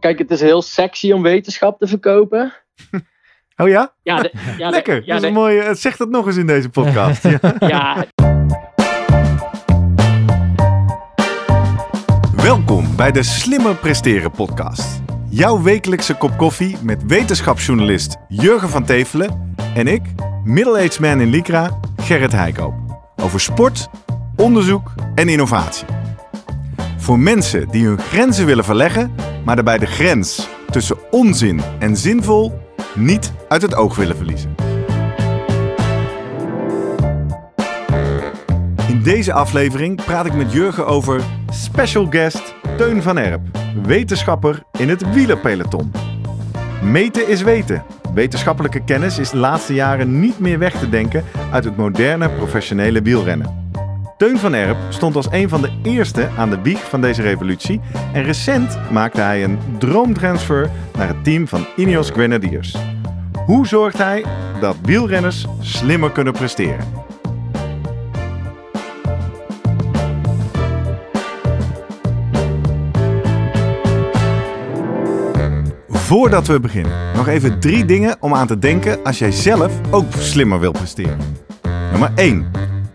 kijk, het is heel sexy om wetenschap te verkopen. Oh ja? Ja, de- ja, de- Lekker. Ja, dat is een mooie. Zeg dat nog eens in deze podcast. ja. ja, Welkom bij de Slimmer Presteren podcast. Jouw wekelijkse kop koffie met wetenschapsjournalist Jurgen van Tevelen en ik, middle-aged man in Lycra, Gerrit Heikoop. Over sport, onderzoek en innovatie. Voor mensen die hun grenzen willen verleggen, maar daarbij de grens tussen onzin en zinvol niet uit het oog willen verliezen. In deze aflevering praat ik met Jurgen over special guest Teun van Erp, wetenschapper in het wielerpeloton. Meten is weten. Wetenschappelijke kennis is de laatste jaren niet meer weg te denken uit het moderne professionele wielrennen. Teun van Erp stond als een van de eerste aan de wieg van deze revolutie en recent maakte hij een droomtransfer naar het team van Ineos Grenadiers. Hoe zorgt hij dat wielrenners slimmer kunnen presteren? Voordat we beginnen, nog even drie dingen om aan te denken als jij zelf ook slimmer wil presteren. Nummer 1.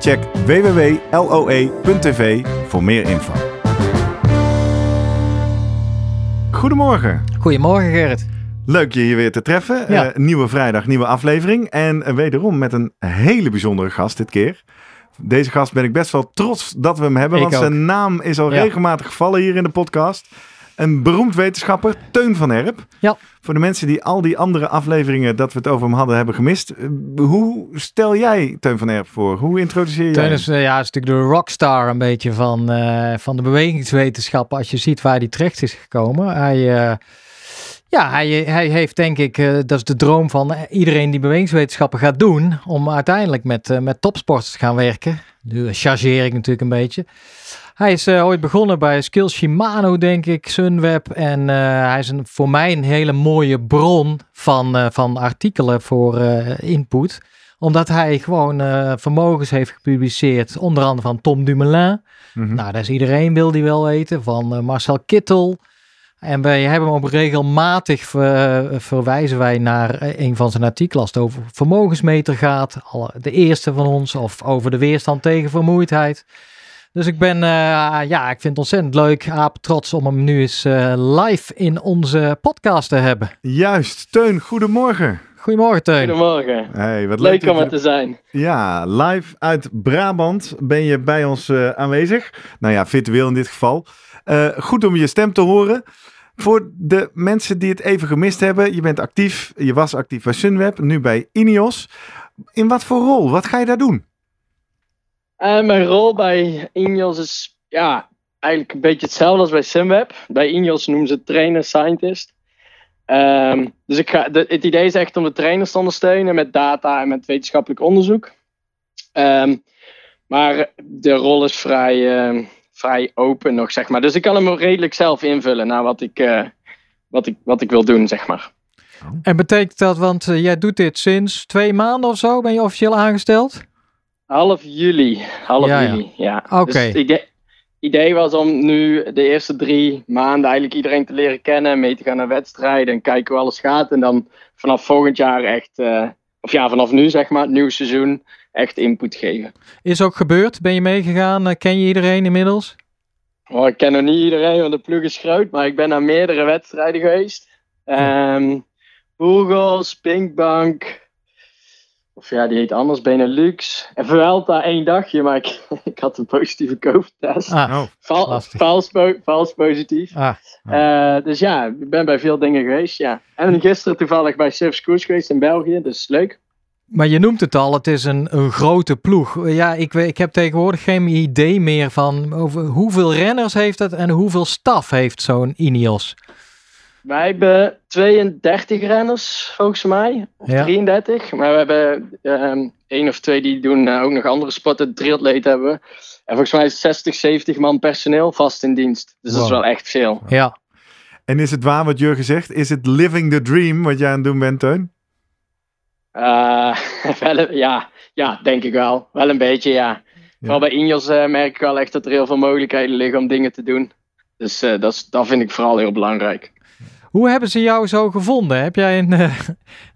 Check www.loe.tv voor meer info. Goedemorgen. Goedemorgen Gerrit. Leuk je hier weer te treffen. Ja. Eh, nieuwe vrijdag, nieuwe aflevering. En eh, wederom met een hele bijzondere gast dit keer. Deze gast ben ik best wel trots dat we hem hebben. Ik want ook. zijn naam is al Ja. regelmatig gevallen hier in de podcast. Een beroemd wetenschapper, Teun van Erp. Ja. Voor de mensen die al die andere afleveringen dat we het over hem hadden hebben gemist. eh, Hoe stel jij Teun van Erp voor? Hoe introduceer jij Teun hem? is, eh, ja, is natuurlijk de rockstar een beetje van, eh, van de bewegingswetenschap. Als je ziet waar hij terecht is gekomen. Hij, eh, ja, hij, hij heeft denk ik, eh, dat is de droom van iedereen die bewegingswetenschappen gaat doen. Om uiteindelijk met, met topsporters te gaan werken. Nu chargeer ik natuurlijk een beetje. Hij is eh, ooit begonnen bij Skills Shimano, denk ik, Sunweb. En eh, hij is een, voor mij een hele mooie bron van, eh, van artikelen voor input. Omdat hij gewoon vermogens heeft gepubliceerd. Onder andere van Tom Dumoulin. Mhm. Nou, dat is iedereen wil die wel weten. Van Marcel Kittel. En wij hebben hem ook regelmatig ver- verwijzen wij naar een van zijn artikelen als het over vermogensmeter gaat. Alle- De eerste van ons of over de weerstand tegen vermoeidheid. Dus ik ben, eh, ja, ik vind het ontzettend leuk, aap trots om hem nu eens eh, live in onze podcast te hebben. Juist, Teun, goedemorgen. Goedemorgen Teun. goedemorgen. Hey, wat leuk, om er te zijn. Ja, live uit Brabant ben je bij ons eh, aanwezig. Nou ja, virtueel in dit geval. Eh, goed om je stem te horen. Voor de mensen die het even gemist hebben, je bent actief, je was actief bij Sunweb, nu bij Ineos. In wat voor rol? Wat ga je daar doen? Eh, mijn rol bij Ineos is ja, eigenlijk een beetje hetzelfde als bij Sunweb. Bij Ineos noemen ze trainer scientist. Ehm, dus ik ga, de, het idee is echt om de trainers te ondersteunen met data en met wetenschappelijk onderzoek. Ehm, maar de rol is vrij, ehm, vrij open nog, zeg maar. Dus ik kan hem redelijk zelf invullen naar wat ik, eh, wat ik, wat ik wil doen, zeg maar. En betekent dat, want eh, jij doet dit sinds twee maanden of zo, ben je officieel aangesteld? Half juli. Half Ja, juli, ja. Oké. Dus het idee, idee was om nu de eerste drie maanden eigenlijk iedereen te leren kennen, mee te gaan naar wedstrijden en kijken hoe alles gaat. En dan vanaf volgend jaar echt, eh, of ja, vanaf nu zeg maar, het nieuwe seizoen, echt input geven. Is ook gebeurd? Ben je meegegaan? Eh, ken je iedereen inmiddels? Oh, ik ken nog niet iedereen, want de ploeg is groot, maar ik ben naar meerdere wedstrijden geweest. Ehm Burgos, Pinkbank, of ja, die heet anders, Benelux. En Vuelta één dagje, maar ik, ik had een positieve COVID-test. Ah, Oh, vals, po- vals positief. ah. Eh, dus ja, ik ben bij veel dingen geweest, ja. En gisteren toevallig bij Surf Schools geweest in België, dus leuk. Maar je noemt het al, het is een, een grote ploeg. Ja, ik, weet- ik heb tegenwoordig geen idee meer van over hoeveel renners heeft het en hoeveel staf heeft zo'n Ineos. Wij hebben 32 renners, volgens mij. Of Ja. 33. Maar we hebben ehm één of twee die doen eh, ook nog andere sporten. Triatleet hebben we. En volgens mij is 60, 70 man personeel vast in dienst. Dus dat is wel echt veel. Ja. En is het waar wat Jurgen zegt? Is het living the dream wat jij aan het doen bent, Teun? Eh, wel, ja, ja, denk ik wel. Wel een beetje, ja. Vooral bij Ineos eh, merk ik wel echt dat er heel veel mogelijkheden liggen om dingen te doen. Dus eh, dat, is, dat vind ik vooral heel belangrijk. Hoe hebben ze jou zo gevonden? Heb jij een, eh,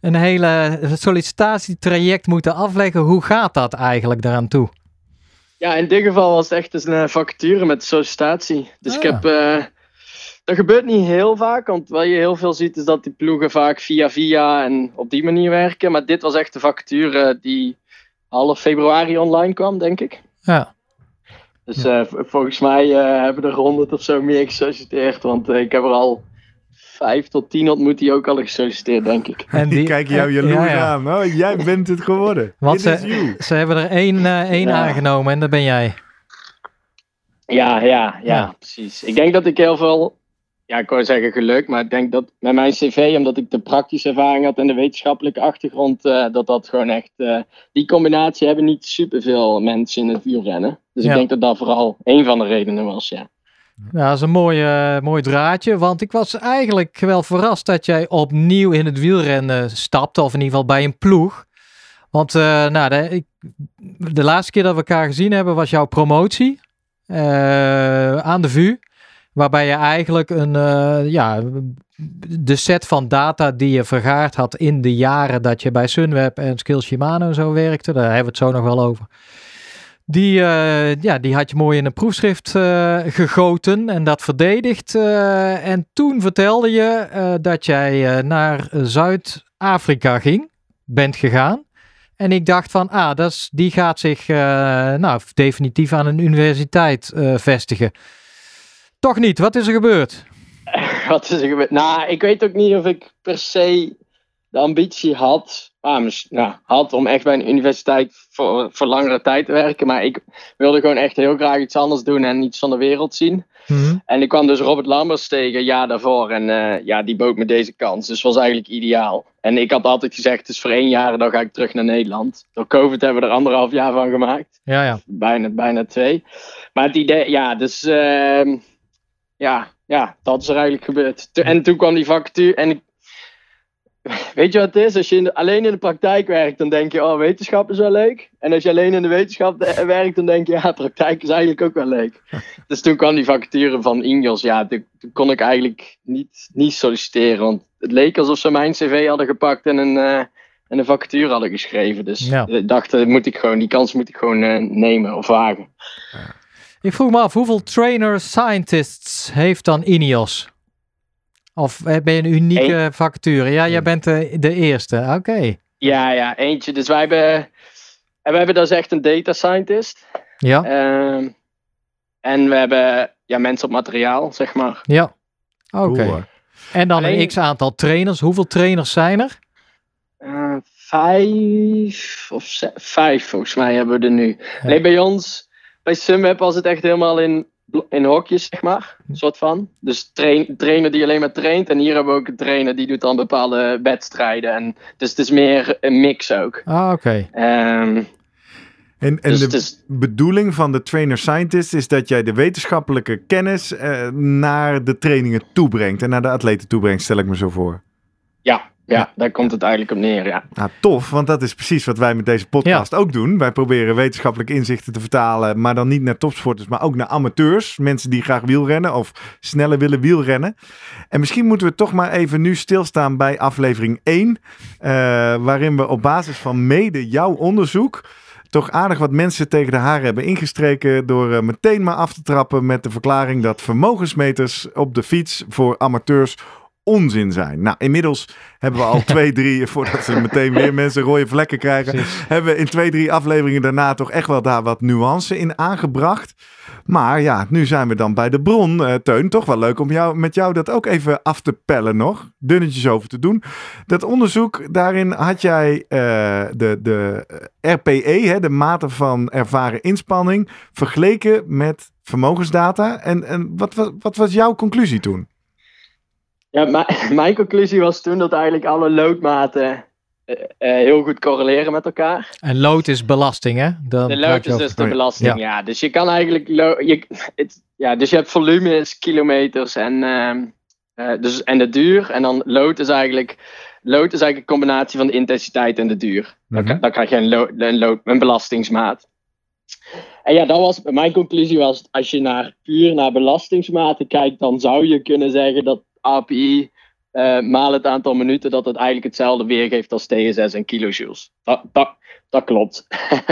een hele sollicitatietraject moeten afleggen? Hoe gaat dat eigenlijk daaraan toe? Ja, in dit geval was het echt dus een vacature met sollicitatie. Dus ik Ah. heb. eh, dat gebeurt niet heel vaak, want wat je heel veel ziet is dat die ploegen vaak via via en op die manier werken. Maar dit was echt de vacature die half februari online kwam, denk ik. Ja. Dus eh, volgens mij hebben er honderd of zo meer gesolliciteerd, want ik heb er al vijf tot tien ontmoet die ook al gesolliciteerd, denk ik. En Die kijken jou jaloers ja, ja. aan. Oh, jij bent het geworden. Want It is ze, ze hebben er één, eh, één Ja. aangenomen en dat ben jij. Ja, ja, ja, Ja. precies. Ik denk dat ik heel veel, ja, ik wou zeggen geluk, maar ik denk dat met mijn cv, omdat ik de praktische ervaring had en de wetenschappelijke achtergrond, eh, dat dat gewoon echt, eh, die combinatie hebben niet superveel mensen in het wielrennen. Dus Ja. ik denk dat dat vooral een van de redenen was, ja. Ja, dat is een mooi, eh, mooi draadje. Want ik was eigenlijk wel verrast dat jij opnieuw in het wielrennen stapte. Of in ieder geval bij een ploeg. Want eh, nou, de, ik, de laatste keer dat we elkaar gezien hebben was jouw promotie. eh, aan de VU. Waarbij je eigenlijk een, ja, de set van data die je vergaard had in de jaren dat je bij Sunweb en Skills Shimano zo werkte. Daar hebben we het zo nog wel over. Die, eh, ja, die had je mooi in een proefschrift eh, gegoten en dat verdedigd. eh, en toen vertelde je dat jij naar Zuid-Afrika ging, bent gegaan. En ik dacht van, ah, die gaat zich nou, definitief aan een universiteit vestigen. Toch niet, wat is er gebeurd? Wat is er gebeurd? Nou, ik weet ook niet of ik per se de ambitie had, ah, nou, had om echt bij een universiteit voor, voor langere tijd te werken. Maar ik wilde gewoon echt heel graag iets anders doen en iets van de wereld zien. Hm, En ik kwam dus Robert Lambers tegen jaar daarvoor. En eh, ja, die bood me deze kans. Dus was eigenlijk ideaal. En ik had altijd gezegd, het is voor één jaar dan ga ik terug naar Nederland. Door COVID hebben we er anderhalf jaar van gemaakt. Ja, ja. Bijna, bijna twee. Maar het idee, ja, dus ehm, ja, ja, dat is er eigenlijk gebeurd. En toen kwam die vacature en ik, weet je wat het is? Als je in de- alleen in de praktijk werkt, dan denk je, oh, wetenschap is wel leuk. En als je alleen in de wetenschap werkt, dan denk je, ja, praktijk is eigenlijk ook wel leuk. dus toen kwam die vacature van Ingels, ja, toen, toen kon ik eigenlijk niet, niet solliciteren. Want het leek alsof ze mijn cv hadden gepakt en een, eh, en een vacature hadden geschreven. Dus Ja. ik dacht, eh, moet ik gewoon, die kans moet ik gewoon eh, nemen of wagen. Ik vroeg me af, hoeveel trainer-scientists heeft dan Ineos? Of eh, ben je een unieke vacature? Ja, jij bent de, de eerste. Oké. Ja, ja, eentje. Dus wij hebben, en we hebben dus echt een data scientist. Ja, Ehm, en we hebben ja, mensen op materiaal, zeg maar. ja. Oké. Cool. En dan een Alleen- x-aantal trainers. Hoeveel trainers zijn er? Eh, vijf of vijf volgens mij hebben we er nu. Nee, bij ons, bij Sunweb was het echt helemaal in, in hokjes, zeg maar. Een soort van. Dus train, trainer die alleen maar traint. En hier hebben we ook een trainer die doet dan bepaalde wedstrijden. En, dus het is meer een mix ook. Ah, oké. Ehm, En, en dus de is, bedoeling van de trainer-scientist is dat jij de wetenschappelijke kennis eh, naar de trainingen toebrengt. En naar de atleten toebrengt, stel ik me zo voor. ja, ja, daar komt het eigenlijk op neer, ja. Nou, tof, want dat is precies wat wij met deze podcast ook doen. Wij proberen wetenschappelijke inzichten te vertalen, maar dan niet naar topsporters, maar ook naar amateurs. Mensen die graag wielrennen of sneller willen wielrennen. En misschien moeten we toch maar even nu stilstaan bij aflevering 1, eh, waarin we op basis van mede jouw onderzoek toch aardig wat mensen tegen de haren hebben ingestreken door eh, meteen maar af te trappen met de verklaring dat vermogensmeters op de fiets voor amateurs onzin zijn. Nou, inmiddels hebben we al twee, drie, voordat ze meteen weer mensen rode vlekken krijgen, Precies. hebben we in twee, drie afleveringen daarna toch echt wel daar wat nuance in aangebracht. Maar ja, nu zijn we dan bij de bron, eh, Teun. Toch wel leuk om jou, met jou dat ook even af te pellen nog. Dunnetjes over te doen. Dat onderzoek, daarin had jij eh, de, de RPE, hè, de mate van ervaren inspanning, vergeleken met vermogensdata. En, en wat, wat, wat was jouw conclusie toen? Ja, mijn conclusie was toen dat eigenlijk alle loodmaten uh, heel goed correleren met elkaar. En lood is belasting, hè? Dan de lood is dus de belasting, ja. Dus je kan eigenlijk. Je, het, ja, dus je hebt volumes, kilometers en, uh, dus, en de duur. En dan lood is eigenlijk. Lood is eigenlijk een combinatie van de intensiteit en de duur. dan, mhm. dan, krijg je een, lood, een, lood, een belastingsmaat. En ja, dat was, mijn conclusie was, als je naar, puur naar belastingsmaten kijkt, dan zou je kunnen zeggen dat API uh, maal het aantal minuten dat het eigenlijk hetzelfde weergeeft als TSS en kilojoules. Dat, dat, dat klopt.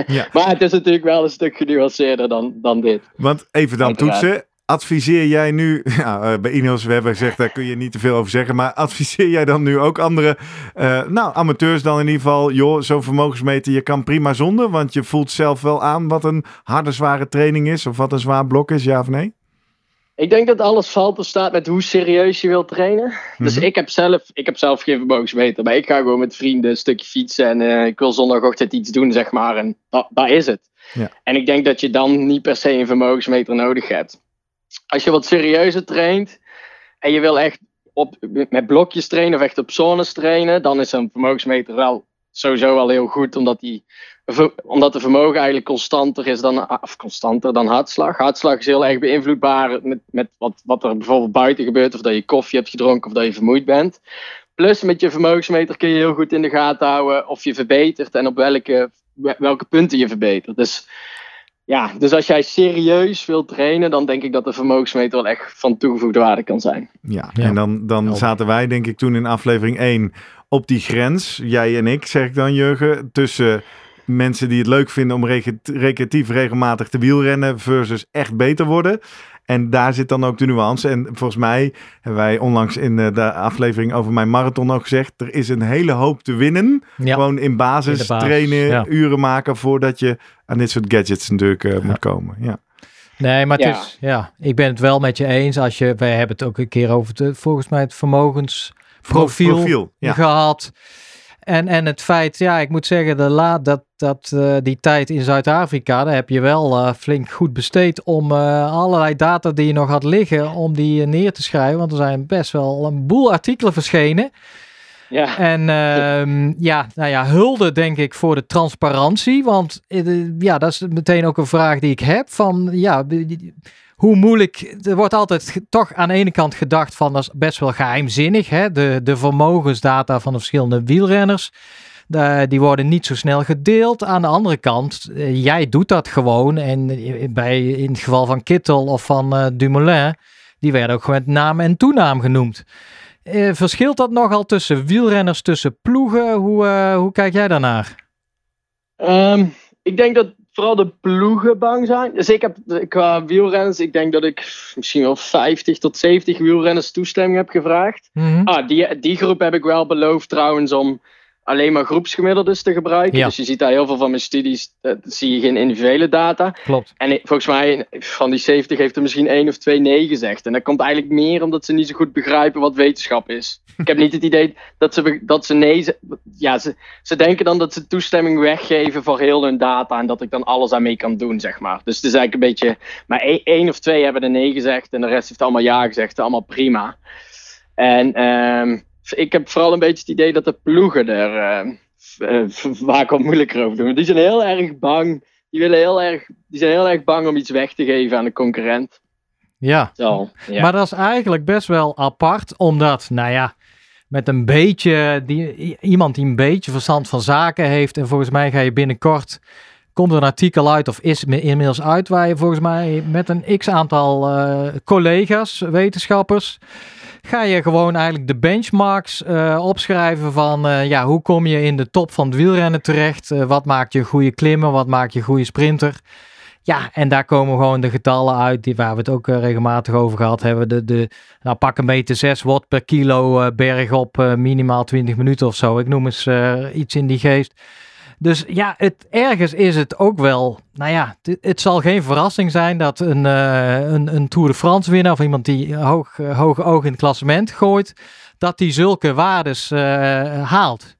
Ja. maar het is natuurlijk wel een stuk genuanceerder dan, dan dit. Want even dan toetsen. Adviseer jij nu, ja, uh, bij Ineos, we hebben gezegd, daar kun je niet te veel over zeggen, maar adviseer jij dan nu ook andere, uh, nou, amateurs dan in ieder geval, joh, zo'n vermogensmeter, je kan prima zonder, want je voelt zelf wel aan wat een harde, zware training is, of wat een zwaar blok is, ja of nee? Ik denk dat alles valt of staat met hoe serieus je wilt trainen. Dus mhm. ik heb, zelf, ik heb zelf geen vermogensmeter. Maar ik ga gewoon met vrienden een stukje fietsen. En uh, ik wil zondagochtend iets doen, zeg maar. En dat, dat is het. Ja. En ik denk dat je dan niet per se een vermogensmeter nodig hebt. Als je wat serieuzer traint. En je wil echt op, met blokjes trainen of echt op zones trainen. Dan is een vermogensmeter wel sowieso wel heel goed. Omdat die omdat de vermogen eigenlijk constanter is dan, of constanter dan hartslag. Hartslag is heel erg beïnvloedbaar met, met wat, wat er bijvoorbeeld buiten gebeurt, of dat je koffie hebt gedronken of dat je vermoeid bent. Plus met je vermogensmeter kun je heel goed in de gaten houden of je verbetert en op welke, welke punten je verbetert. Dus ja, dus als jij serieus wilt trainen, dan denk ik dat de vermogensmeter wel echt van toegevoegde waarde kan zijn. Ja, en dan, dan zaten wij denk ik toen in aflevering 1 op die grens, jij en ik, zeg ik dan Jurgen, tussen mensen die het leuk vinden om recreatief regelmatig te wielrennen versus echt beter worden. En daar zit dan ook de nuance. En volgens mij hebben wij onlangs in de aflevering over mijn marathon ook gezegd: er is een hele hoop te winnen. Gewoon in basis, trainen, uren maken voordat je aan dit soort gadgets natuurlijk uh, moet komen. Ja. Nee, maar het is, ja, ik ben het wel met je eens. Als je, wij hebben het ook een keer over het, volgens mij het vermogensprofiel Profiel, gehad. En, en het feit, ja, ik moet zeggen, de laat dat, dat uh, die tijd in Zuid-Afrika, daar heb je wel uh, flink goed besteed om uh, allerlei data die je nog had liggen, om die neer te schrijven. Want er zijn best wel een boel artikelen verschenen. Ja. En uh, ja, nou ja, hulde denk ik voor de transparantie. Want ja, dat is meteen ook een vraag die ik heb. Van ja, hoe moeilijk. Er wordt altijd toch aan de ene kant gedacht van dat is best wel geheimzinnig. Hè? De, de vermogensdata van de verschillende wielrenners. die worden niet zo snel gedeeld. Aan de andere kant, eh, jij doet dat gewoon. En bij, in het geval van Kittel of van uh, Dumoulin, die werden ook met naam en toenaam genoemd. Verschilt dat nogal tussen wielrenners, tussen ploegen? Hoe, hoe kijk jij daarnaar? Um, ik denk dat vooral de ploegen bang zijn. Dus ik heb qua wielrenners, ik denk dat ik misschien wel 50 tot 70 wielrenners toestemming heb gevraagd. Mhm. ah, die, die groep heb ik wel beloofd trouwens om alleen maar groepsgemiddeldes te gebruiken. Dus je ziet daar heel veel van mijn studies, uh, zie je geen individuele data. Klopt. En volgens mij, van die 70 heeft er misschien één of twee nee gezegd. En dat komt eigenlijk meer omdat ze niet zo goed begrijpen wat wetenschap is. Ik heb niet het idee dat ze, dat ze nee... Ja, ze, ze denken dan dat ze toestemming weggeven voor heel hun data en dat ik dan alles aan mee kan doen, zeg maar. Dus het is eigenlijk een beetje... Maar één of twee hebben er nee gezegd en de rest heeft allemaal ja gezegd. Allemaal prima. En... Um, ik heb vooral een beetje het idee dat de ploegen er uh, vaak wat moeilijker over doen. Die zijn heel erg bang. Die, willen heel erg, die zijn heel erg bang om iets weg te geven aan de concurrent. Ja. Zo, ja. maar dat is eigenlijk best wel apart, omdat, nou ja, met een beetje, die, iemand die een beetje verstand van zaken heeft, en volgens mij ga je binnenkort, komt er een artikel uit, of is inmiddels uit, waar je volgens mij met een x aantal uh, collega's, wetenschappers, ga je gewoon eigenlijk de benchmarks uh, opschrijven van uh, ja, hoe kom je in de top van het wielrennen terecht? Uh, wat maakt je een goede klimmer? Wat maakt je een goede sprinter? Ja, en daar komen gewoon de getallen uit die, waar we het ook regelmatig over gehad hebben. De, de, nou, pak een beetje 6 watt per kilo berg op minimaal 20 minuten of zo. Ik noem eens iets in die geest. Dus ja, het, ergens is het ook wel, nou ja, het, zal geen verrassing zijn dat een, uh, een, een Tour de France winnaar of iemand die hoog, uh, hoge oog in het klassement gooit, dat die zulke waardes uh, haalt.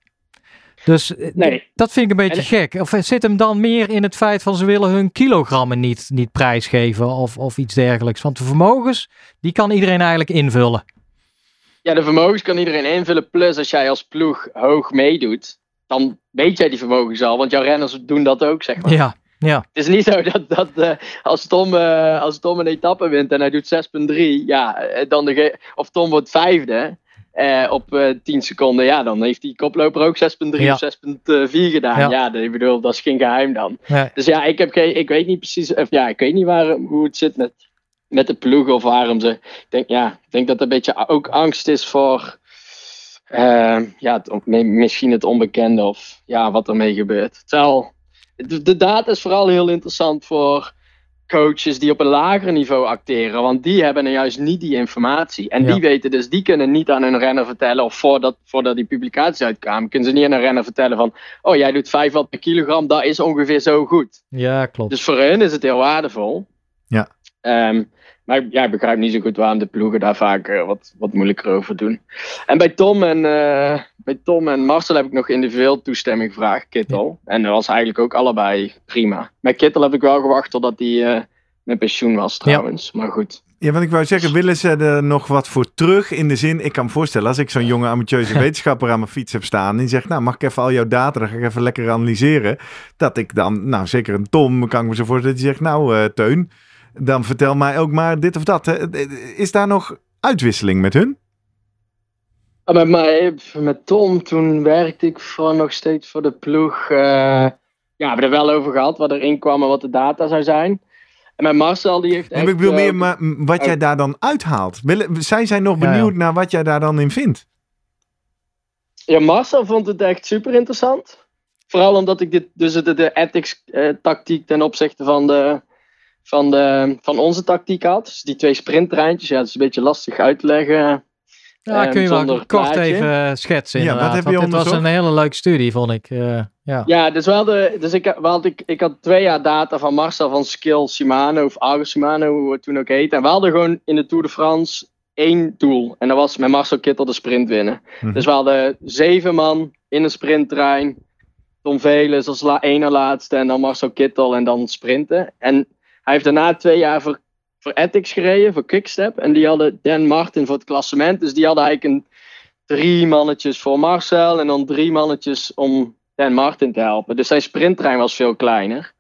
Dus nee. dat vind ik een beetje gek. Of zit hem dan meer in het feit van ze willen hun kilogrammen niet, niet prijsgeven of, of iets dergelijks? Want de vermogens, die kan iedereen eigenlijk invullen. Ja, de vermogens kan iedereen invullen. Plus als jij als ploeg hoog meedoet, dan weet jij die vermogens al. Want jouw renners doen dat ook, zeg maar. Ja, ja. Het is niet zo dat, dat uh, als, Tom, uh, als Tom een etappe wint en hij doet 6.3, ja, dan de of Tom wordt vijfde uh, op 10 seconden, ja, dan heeft die koploper ook 6.3 ja. of 6.4 gedaan. Ja, ja ik bedoel, dat is geen geheim dan. Nee. Dus ja, ik, heb geen, ik weet niet precies, of ja, ik weet niet waar, hoe het zit met, met de ploeg of waarom ze. Ik denk, ja, ik denk dat er een beetje ook angst is voor. Uh, ja, het, misschien het onbekende of ja, wat ermee gebeurt. Terwijl de, de data is vooral heel interessant voor coaches die op een lager niveau acteren. Want die hebben er juist niet die informatie. En Ja. die weten dus, die kunnen niet aan hun renner vertellen. Of voordat, voordat die publicaties uitkwamen, kunnen ze niet aan een renner vertellen van. Oh, jij doet 5 watt per kilogram, dat is ongeveer zo goed. ja, klopt. Dus voor hun is het heel waardevol. Ja. Ehm, maar ja, ik begrijp niet zo goed waarom de ploegen daar vaak eh, wat, wat moeilijker over doen. En bij Tom en, eh, bij Tom en Marcel heb ik nog individueel toestemming gevraagd, Kittel. En dat was eigenlijk ook allebei prima. Met Kittel heb ik wel gewacht totdat hij eh, met pensioen was trouwens. Maar goed. Ja, want ik wou zeggen, willen ze er nog wat voor terug? In de zin, ik kan me voorstellen, als ik zo'n jonge amateurse wetenschapper aan mijn fiets heb staan... en die zegt, nou, mag ik even al jouw data, dan ga ik even lekker analyseren. Dat ik dan, nou, zeker een Tom, kan ik me zo voorstellen, die zegt, nou, Teun, dan vertel mij ook maar dit of dat. hè. Is daar nog uitwisseling met hun? Ah, Met, mij, met Tom, toen werkte ik voor, nog steeds voor de ploeg. eh, ja, we hebben er wel over gehad wat erin kwam en wat de data zou zijn. En met Marcel, die heeft echt... ik bedoel eh, meer maar, m, wat jij daar dan uithaalt. Zij zijn nog Ja, ja. benieuwd naar wat jij daar dan in vindt. Ja, Marcel vond het echt super interessant. Vooral omdat ik dit, dus de, de ethics eh, tactiek ten opzichte van, de, van, de, van onze tactiek had. Dus die twee sprinttreintjes, ja, dat is een beetje lastig uit te leggen. Ja, kun je wel kort plaatje. even eh, schetsen Ja, wat inderdaad. heb je dit was een hele leuke studie, vond ik. eh, ja. Ja, dus, wel de, dus ik, we had, ik, ik had twee jaar data van Marcel van Skill Shimano, of Argo Shimano, hoe het toen ook heet. En we hadden gewoon in de Tour de France één doel. En dat was met Marcel Kittel de sprint winnen. Mhm. Dus we hadden zeven man in een sprinttrein. Tom Velens als la, ene laatste en dan Marcel Kittel en dan sprinten. En hij heeft daarna twee jaar voor, voor Ethics gereden, voor Quickstep. En die hadden Dan Martin voor het klassement. Dus die hadden eigenlijk een drie mannetjes voor Marcel en dan drie mannetjes om Dan Martin te helpen. Dus zijn sprinttrein was veel kleiner.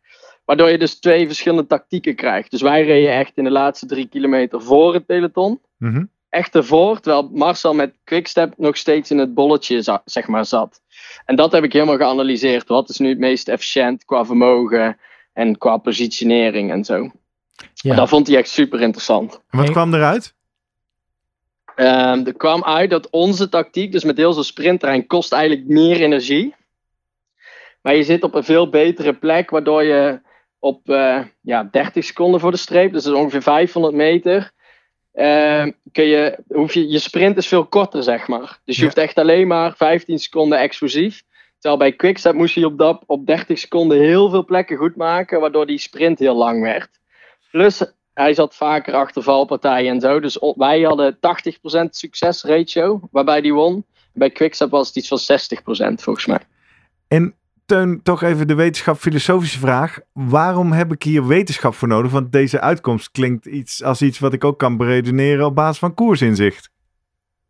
Waardoor je dus twee verschillende tactieken krijgt. Dus wij reden echt in de laatste drie kilometer voor het peloton. Mhm. Echt ervoor, terwijl Marcel met Quickstep nog steeds in het bolletje zeg maar, zat. En dat heb ik helemaal geanalyseerd. Wat is nu het meest efficiënt qua vermogen en qua positionering en zo. Ja. Dat vond hij echt super interessant. En wat kwam eruit? Ehm, er kwam uit dat onze tactiek, dus met heel zo'n sprinttrein, kost eigenlijk meer energie. Maar je zit op een veel betere plek, waardoor je op eh, ja, 30 seconden voor de streep, dus dat is ongeveer 500 meter, ehm, kun je, hoef je, je sprint is veel korter, zeg maar. Dus je Ja. hoeft echt alleen maar 15 seconden explosief. Terwijl bij Quickstep moest je op, dat, op 30 seconden heel veel plekken goed maken, waardoor die sprint heel lang werd. Plus, hij zat vaker achter valpartijen en zo. Dus wij hadden 80% succesratio, waarbij die won. Bij Quickstep was het iets van 60% volgens mij. En Teun, toch even de wetenschap-filosofische vraag. Waarom heb ik hier wetenschap voor nodig? Want deze uitkomst klinkt iets als iets wat ik ook kan beredeneren op basis van koersinzicht.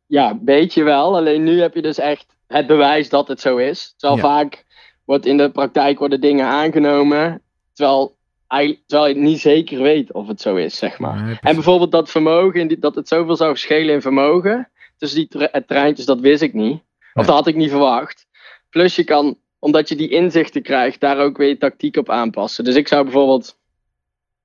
Ja, weet je wel. Alleen nu heb je dus echt het bewijs dat het zo is. Terwijl Ja. vaak wordt in de praktijk worden dingen aangenomen, terwijl, terwijl je niet zeker weet of het zo is, zeg maar. Nee. En bijvoorbeeld dat vermogen, dat het zoveel zou schelen in vermogen tussen die tre- treintjes, dat wist ik niet. Of dat had ik niet verwacht. Plus je kan, omdat je die inzichten krijgt, daar ook weer je tactiek op aanpassen. Dus ik zou bijvoorbeeld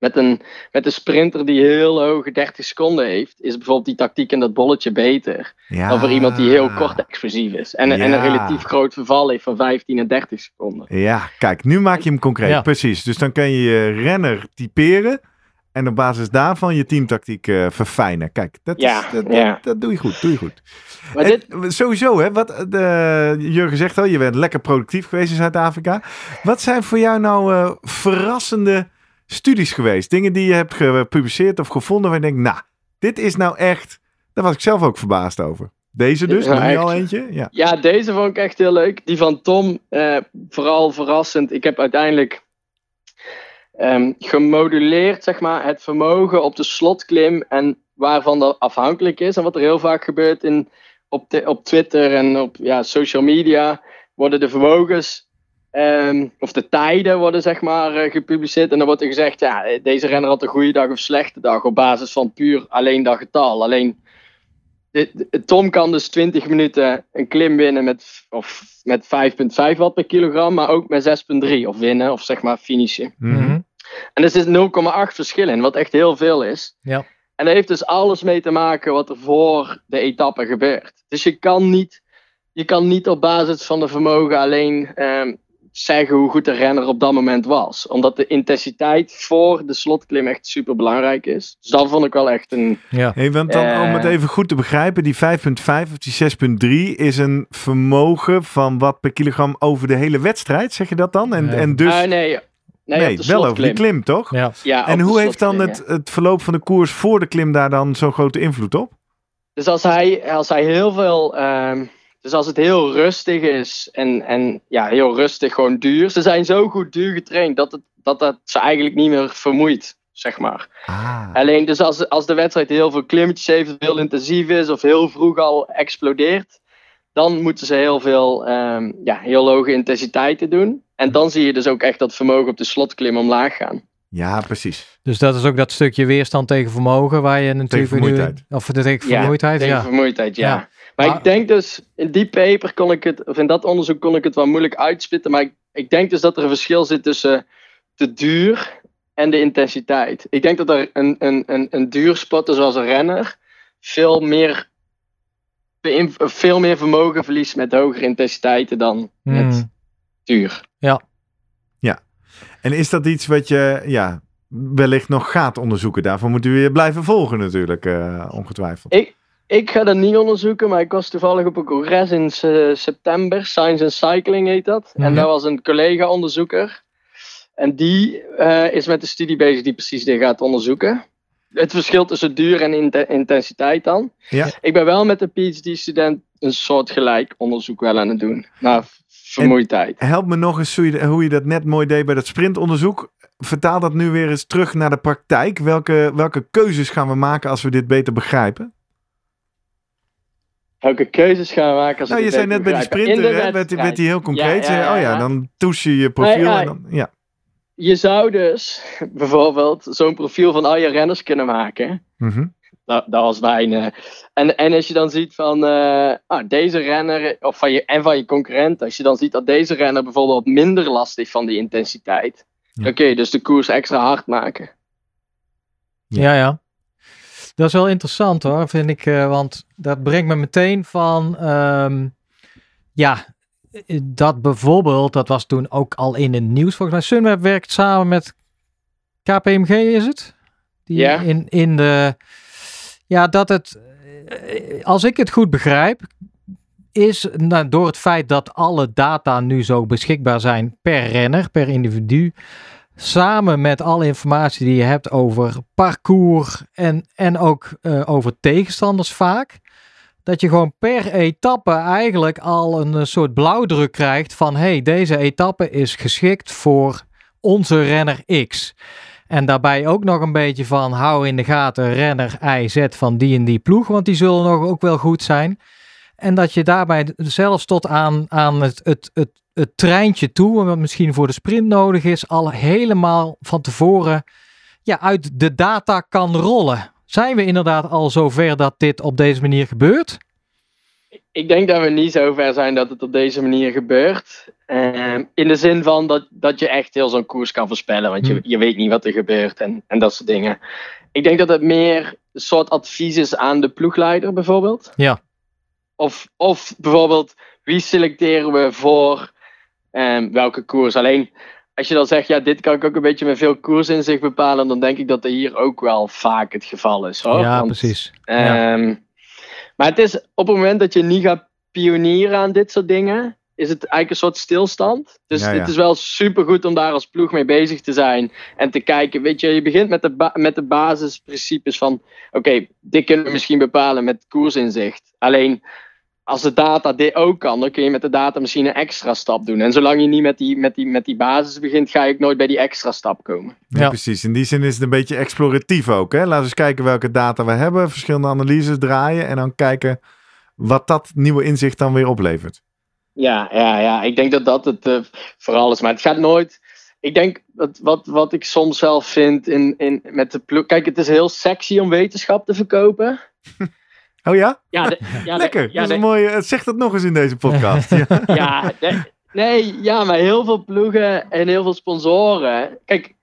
met een, met een sprinter die heel hoge 30 seconden heeft, is bijvoorbeeld die tactiek in dat bolletje beter ja. dan voor iemand die heel kort explosief is. En, en een relatief groot verval heeft van 15 en 30 seconden. Ja, kijk, nu maak je hem concreet. Ja. Precies. Dus dan kan je je renner typeren. En op basis daarvan je teamtactiek eh, verfijnen. Kijk, dat, Ja, is, dat, ja. dat, dat doe je goed. Doe je goed. Maar En dit, Sowieso, hè, wat de, Jurgen zegt al, je bent lekker productief geweest in Zuid-Afrika. Wat zijn voor jou nou eh, verrassende studies geweest? Dingen die je hebt gepubliceerd of gevonden waar je denkt, nou, dit is nou echt, daar was ik zelf ook verbaasd over. Deze dus, Ja, echt. al eentje? Ja. Ja, deze vond ik echt heel leuk. Die van Tom, eh, vooral verrassend. Ik heb uiteindelijk ehm, gemoduleerd zeg maar, het vermogen op de slotklim en waarvan dat afhankelijk is. En wat er heel vaak gebeurt in, op, de, op Twitter en op ja, social media, worden de vermogens ehm, of de tijden worden zeg maar eh, gepubliceerd. En dan wordt er gezegd, ja, deze renner had een goede dag of slechte dag op basis van puur alleen dat getal. Alleen Tom kan dus 20 minuten een klim winnen met, of met 5,5 watt per kilogram, maar ook met 6,3 of winnen of zeg maar finishen. Mhm. En er zit 0,8 verschil in, wat echt heel veel is. Ja. En dat heeft dus alles mee te maken wat er voor de etappe gebeurt. Dus je kan niet, je kan niet op basis van de vermogen alleen ehm, zeggen hoe goed de renner op dat moment was. Omdat de intensiteit voor de slotklim echt super belangrijk is. Dus dat vond ik wel echt een. Ja. Hey, want dan, om het Eh. even goed te begrijpen, die 5,5 of die 6,3 is een vermogen van wat per kilogram over de hele wedstrijd, zeg je dat dan? En, Nee. en dus, Ah, nee, nee, nee, wel over die slotklim. klim, toch? Ja. Ja, En hoe heeft dan het, ja. het verloop van de koers voor de klim daar dan zo'n grote invloed op? Dus als hij, als hij heel veel. ehm, dus als het heel rustig is en, en ja, heel rustig, gewoon duur. Ze zijn zo goed duur getraind dat het, dat, dat ze eigenlijk niet meer vermoeit, zeg maar. Ah. Alleen dus als, als de wedstrijd heel veel klimmetjes heeft, of heel intensief is, of heel vroeg al explodeert, dan moeten ze heel veel, ehm, ja, heel hoge intensiteiten doen. En dan zie je dus ook echt dat vermogen op de slotklim omlaag gaan. Ja, precies. Dus dat is ook dat stukje weerstand tegen vermogen waar je natuurlijk nu- vermoeidheid. of de tegen Ja, vermoeidheid, tegen ja. vermoeidheid, ja. Ja. Maar ik denk dus, in die paper kon ik het, of in dat onderzoek kon ik het wel moeilijk uitspitten. Maar ik, ik denk dus dat er een verschil zit tussen de duur en de intensiteit. Ik denk dat er een, een, een, een duurspotter zoals een renner veel meer, veel meer vermogen verliest met hogere intensiteiten dan met Hmm. duur. En is dat iets wat je ja, wellicht nog gaat onderzoeken? Daarvoor moeten we je blijven volgen natuurlijk, eh, ongetwijfeld. Ik, ik ga dat niet onderzoeken, maar ik was toevallig op een congres in september. Science and Cycling heet dat. Mhm. En daar was een collega-onderzoeker. En die eh, is met een studie bezig die precies dit gaat onderzoeken. Het verschil tussen duur en inte- intensiteit dan. Ja. Ik ben wel met een PhD-student een soort gelijk onderzoek wel aan het doen. Naar vermoeidheid. Help me nog eens hoe je, hoe je dat net mooi deed bij dat sprintonderzoek. Vertaal dat nu weer eens terug naar de praktijk. Welke, welke keuzes gaan we maken als we dit beter begrijpen? Welke keuzes gaan we maken? Als Nou, je zei net bij die sprinter, de hè, wedstrijd. werd die heel concreet. Ja, ja, Zei, oh ja, ja. dan toets je je profiel. En dan, ja. Je zou dus bijvoorbeeld zo'n profiel van al je renners kunnen maken. Dat, dat was mijn. en, en als je dan ziet van eh, ah, deze renner, of van je, en van je concurrent, als je dan ziet dat deze renner bijvoorbeeld minder lastig van die intensiteit. Ja. Oké, dus de koers extra hard maken. Ja, ja. Dat is wel interessant hoor, vind ik. eh, want dat brengt me meteen van. ehm, ja, eh, dat bijvoorbeeld, dat was toen ook al in het nieuws. Volgens mij, Sunweb werkt samen met KPMG, is het? Die Ja. In, in de. Ja, dat het. eh, Als ik het goed begrijp. Is nou, door het feit dat alle data nu zo beschikbaar zijn per renner, per individu samen met alle informatie die je hebt over parcours en, en ook eh, over tegenstanders vaak, dat je gewoon per etappe eigenlijk al een eh, soort blauwdruk krijgt van hey, deze etappe is geschikt voor onze renner X. En daarbij ook nog een beetje van hou in de gaten renner Y, Z van die en die ploeg, want die zullen nog ook wel goed zijn. En dat je daarbij zelfs tot aan, aan het, het, het, het treintje toe, wat misschien voor de sprint nodig is, al helemaal van tevoren ja, uit de data kan rollen. Zijn we inderdaad al zover dat dit op deze manier gebeurt? Ik denk dat we niet zo ver zijn dat het op deze manier gebeurt. Ehm, in de zin van dat, dat je echt heel zo'n koers kan voorspellen, want je, Hmm. je weet niet wat er gebeurt en, en dat soort dingen. Ik denk dat het meer een soort advies is aan de ploegleider bijvoorbeeld. Ja. Of, of bijvoorbeeld, wie selecteren we voor ehm, welke koers? Alleen, als je dan zegt, ja, dit kan ik ook een beetje met veel koers in zich bepalen, dan denk ik dat dat hier ook wel vaak het geval is. Hoor. ja, Want, precies. Ja. ehm, Maar het is op het moment dat je niet gaat pionieren aan dit soort dingen, is het eigenlijk een soort stilstand. Dus Ja, ja. het is wel supergoed om daar als ploeg mee bezig te zijn en te kijken. Weet je, je begint met de, ba- met de basisprincipes van: oké, dit kunnen we misschien bepalen met koersinzicht. Alleen als de data dit ook kan, dan kun je met de data misschien een extra stap doen. En zolang je niet met die, met die, met die basis begint, ga je ook nooit bij die extra stap komen. Ja, Ja. precies. In die zin is het een beetje exploratief ook. Hè? Laten we eens kijken welke data we hebben, verschillende analyses draaien en dan kijken wat dat nieuwe inzicht dan weer oplevert. Ja, ja, ja. Ik denk dat dat het eh, vooral is. Maar het gaat nooit. Ik denk dat wat, wat ik soms zelf vind in, in, met de ploeg. Kijk, het is heel sexy om wetenschap te verkopen. Oh ja? Ja, de, ja, de- Lekker. ja, dat is een mooie. Zeg dat nog eens in deze podcast. ja. ja, nee, nee, ja, maar heel veel ploegen en heel veel sponsoren. Kijk,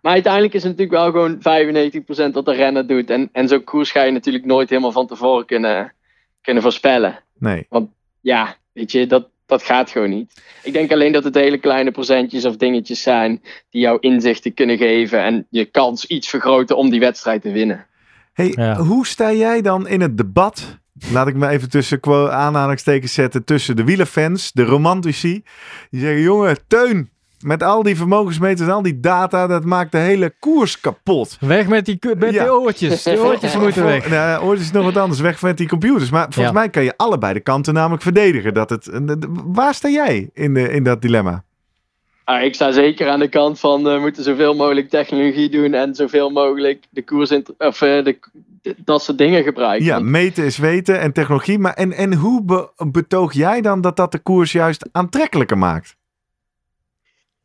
maar uiteindelijk is het natuurlijk wel gewoon 95% wat de renner doet. En, en zo'n koers ga je natuurlijk nooit helemaal van tevoren kunnen, kunnen voorspellen. Nee. Ja, weet je, dat, dat gaat gewoon niet. Ik denk alleen dat het hele kleine procentjes of dingetjes zijn die jou inzichten kunnen geven en je kans iets vergroten om die wedstrijd te winnen. Hey, Ja. hoe sta jij dan in het debat? Laat ik me even tussen quo- aanhalingstekens zetten tussen de wielerfans, de romantici. Die zeggen, jongen, Teun, met al die vermogensmeters en al die data, dat maakt de hele koers kapot. Weg met die, met Ja. die oortjes. Die oortjes moeten weg. Nou, ooit is nog wat anders, weg met die computers. Maar volgens Ja. mij kan je allebei de kanten namelijk verdedigen. Dat het, waar sta jij in, de, in dat dilemma? Ah, ik sta zeker aan de kant van we moeten zoveel mogelijk technologie doen en zoveel mogelijk de koers of eh, de, de- dat soort dingen gebruiken. Ja, meten is weten en technologie. Maar en, en hoe be- betoog jij dan dat dat de koers juist aantrekkelijker maakt?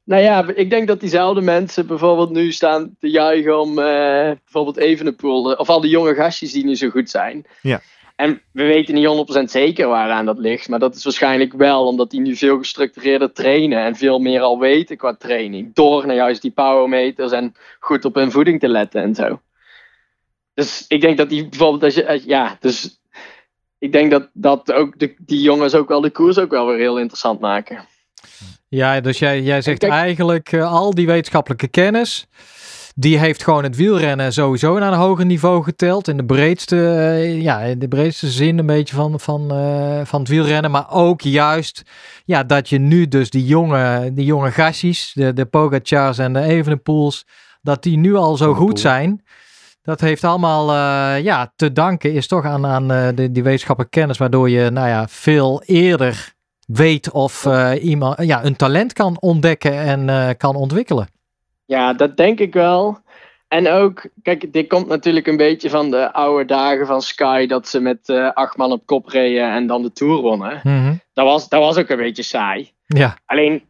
Nou ja, ik denk dat diezelfde mensen bijvoorbeeld nu staan te juichen om eh, bijvoorbeeld Evenepoel, of al die jonge gastjes die nu zo goed zijn. Ja. En we weten niet 100% zeker waaraan dat ligt, maar dat is waarschijnlijk wel omdat die nu veel gestructureerder trainen en veel meer al weten qua training. Door naar juist die powermeters en goed op hun voeding te letten en zo. Dus ik denk dat die bijvoorbeeld, als je, als- ja, dus ik denk dat, dat ook de, die jongens ook wel de koers ook wel weer heel interessant maken. Ja, dus jij, jij zegt Kijk- eigenlijk eh, al die wetenschappelijke kennis. Die heeft gewoon het wielrennen sowieso naar een hoger niveau geteld. In de breedste, eh, ja, in de breedste zin een beetje van, van, eh, van het wielrennen. Maar ook juist ja, dat je nu dus die jonge, die jonge de, de Pogacars en de Evenepoels, dat die nu al zo goed zijn. Dat heeft allemaal ja, te danken is toch aan, aan de, die wetenschappelijke kennis. Waardoor je nou ja, veel eerder weet of eh, iemand ja, een talent kan ontdekken en eh, kan ontwikkelen. Ja, dat denk ik wel. En ook, kijk, dit komt natuurlijk een beetje van de oude dagen van Sky, dat ze met eh, acht man op kop reden en dan de Tour wonnen. Mhm. Dat was, dat was ook een beetje saai. Ja, Alleen,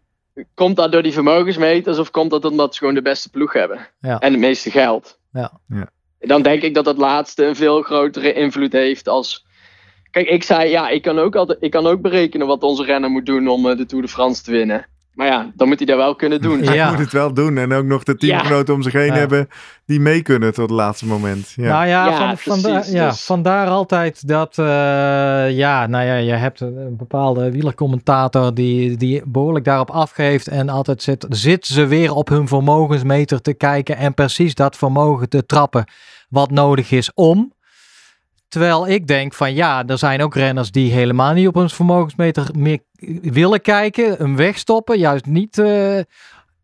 komt dat door die vermogensmeters of komt dat omdat ze gewoon de beste ploeg hebben? Ja. En het meeste geld? Ja. Ja. Dan denk ik dat dat laatste een veel grotere invloed heeft als... Kijk, ik zei, ja, ik kan ook, altijd, ik kan ook berekenen wat onze renner moet doen om eh, de Tour de France te winnen. Maar ja, dan moet hij dat wel kunnen doen. Ja. Hij moet het wel doen. En ook nog de teamgenoten om zich heen Ja. hebben die mee kunnen tot het laatste moment. Ja. Nou ja, Ja, van, precies, ja dus- vandaar altijd dat, eh, ja, nou ja, je hebt een, een bepaalde wielercommentator die, die behoorlijk daarop afgeeft en altijd zit, zit ze weer op hun vermogensmeter te kijken en precies dat vermogen te trappen wat nodig is om. Terwijl ik denk van ja, er zijn ook renners die helemaal niet op hun vermogensmeter meer willen kijken, hem wegstoppen, juist niet. eh,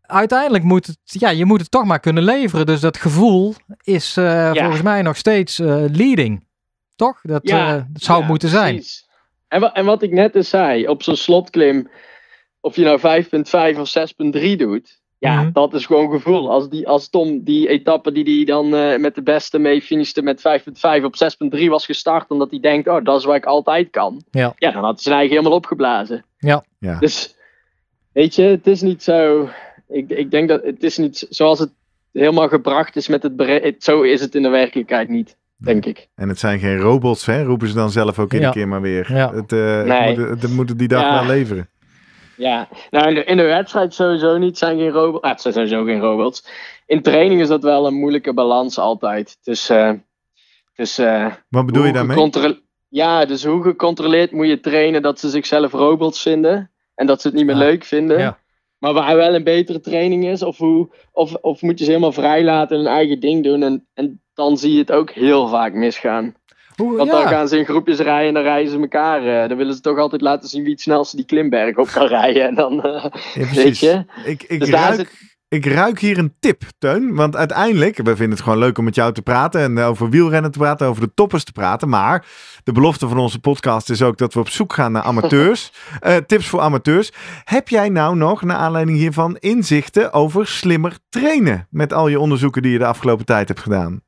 uiteindelijk moet het, ja, je moet het toch maar kunnen leveren. Dus dat gevoel is eh, volgens mij nog steeds eh, leading. Toch? Dat, Ja, dat zou Ja, moeten zijn. precies. En, wa- en wat ik net dus zei, op zo'n slotklim, of je nou 5.5 of 6.3 doet, ja, Mhm. dat is gewoon gevoel. Als, die, als Tom die etappe die hij dan eh, met de beste mee finishte met 5.5 op 6.3 was gestart, omdat hij denkt, oh, dat is waar ik altijd kan. Ja. ja, dan had hij zijn eigen helemaal opgeblazen. Ja. Ja. Dus, weet je, het is niet zo, ik, ik denk dat het is niet zoals het helemaal gebracht is met het, bere- het zo is het in de werkelijkheid niet, denk ik. En het zijn geen robots, hè? roepen ze dan zelf ook iedere Ja. keer maar weer. Ja. Het, eh, Nee. het moet, het moet die dag Ja. wel leveren. Ja, nou in de, in de wedstrijd sowieso niet. Het zijn geen robots. Ah, het zijn sowieso geen robots. In training is dat wel een moeilijke balans altijd. Dus, eh dus eh, Wat bedoel je hoe daarmee? Ja, dus hoe gecontroleerd moet je trainen dat ze zichzelf robots vinden en dat ze het niet meer leuk vinden. Ja. Maar waar wel een betere training is, of, hoe, of, of moet je ze helemaal vrij laten en hun eigen ding doen. En, en dan zie je het ook heel vaak misgaan. Hoe, Want dan ja. gaan ze in groepjes rijden en dan rijden ze elkaar. eh, dan willen ze toch altijd laten zien wie het snelste die klimberg op kan rijden. En dan, eh, Ja, weet je. Ik, ik Dus ruik, ik ruik hier een tip, Teun. Want uiteindelijk, we vinden het gewoon leuk om met jou te praten en over wielrennen te praten, over de toppers te praten. Maar de belofte van onze podcast is ook dat we op zoek gaan naar amateurs. Eh, tips voor amateurs. Heb jij nou nog, naar aanleiding hiervan, inzichten over slimmer trainen? Met al je onderzoeken die je de afgelopen tijd hebt gedaan.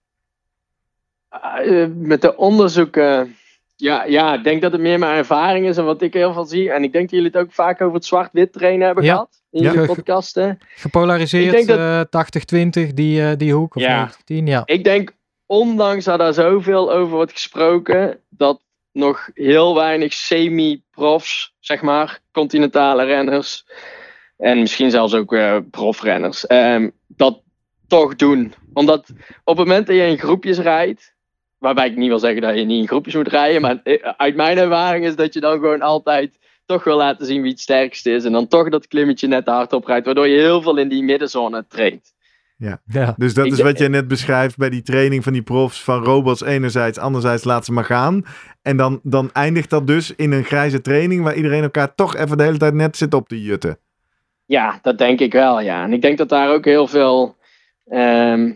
Uh, met de onderzoeken. Ja, ja, ik denk dat het meer mijn ervaring is en wat ik heel veel zie. En ik denk dat jullie het ook vaak over het zwart-wit trainen hebben Ja. gehad in Ja. jullie podcasten. Gepolariseerd Ik denk eh 80-20, die, eh, die hoek. Of Ja. 90-10, ja. Ik denk, ondanks dat daar zoveel over wordt gesproken, dat nog heel weinig semi-profs, zeg maar, continentale renners en misschien zelfs ook eh, profrenners, ehm, dat toch doen. Omdat op het moment dat je in groepjes rijdt, waarbij ik niet wil zeggen dat je niet in groepjes moet rijden, maar eh, uit mijn ervaring is dat je dan gewoon altijd toch wil laten zien wie het sterkste is en dan toch dat klimmetje net te hard oprijdt, waardoor je heel veel in die middenzone traint. ja. Dus dat Ik is wat jij net beschrijft bij die training van die profs van robots enerzijds, anderzijds laat ze maar gaan. En dan, dan eindigt dat dus in een grijze training waar iedereen elkaar toch even de hele tijd net zit op te jutten. Ja, dat denk ik wel, ja. En ik denk dat daar ook heel veel ehm,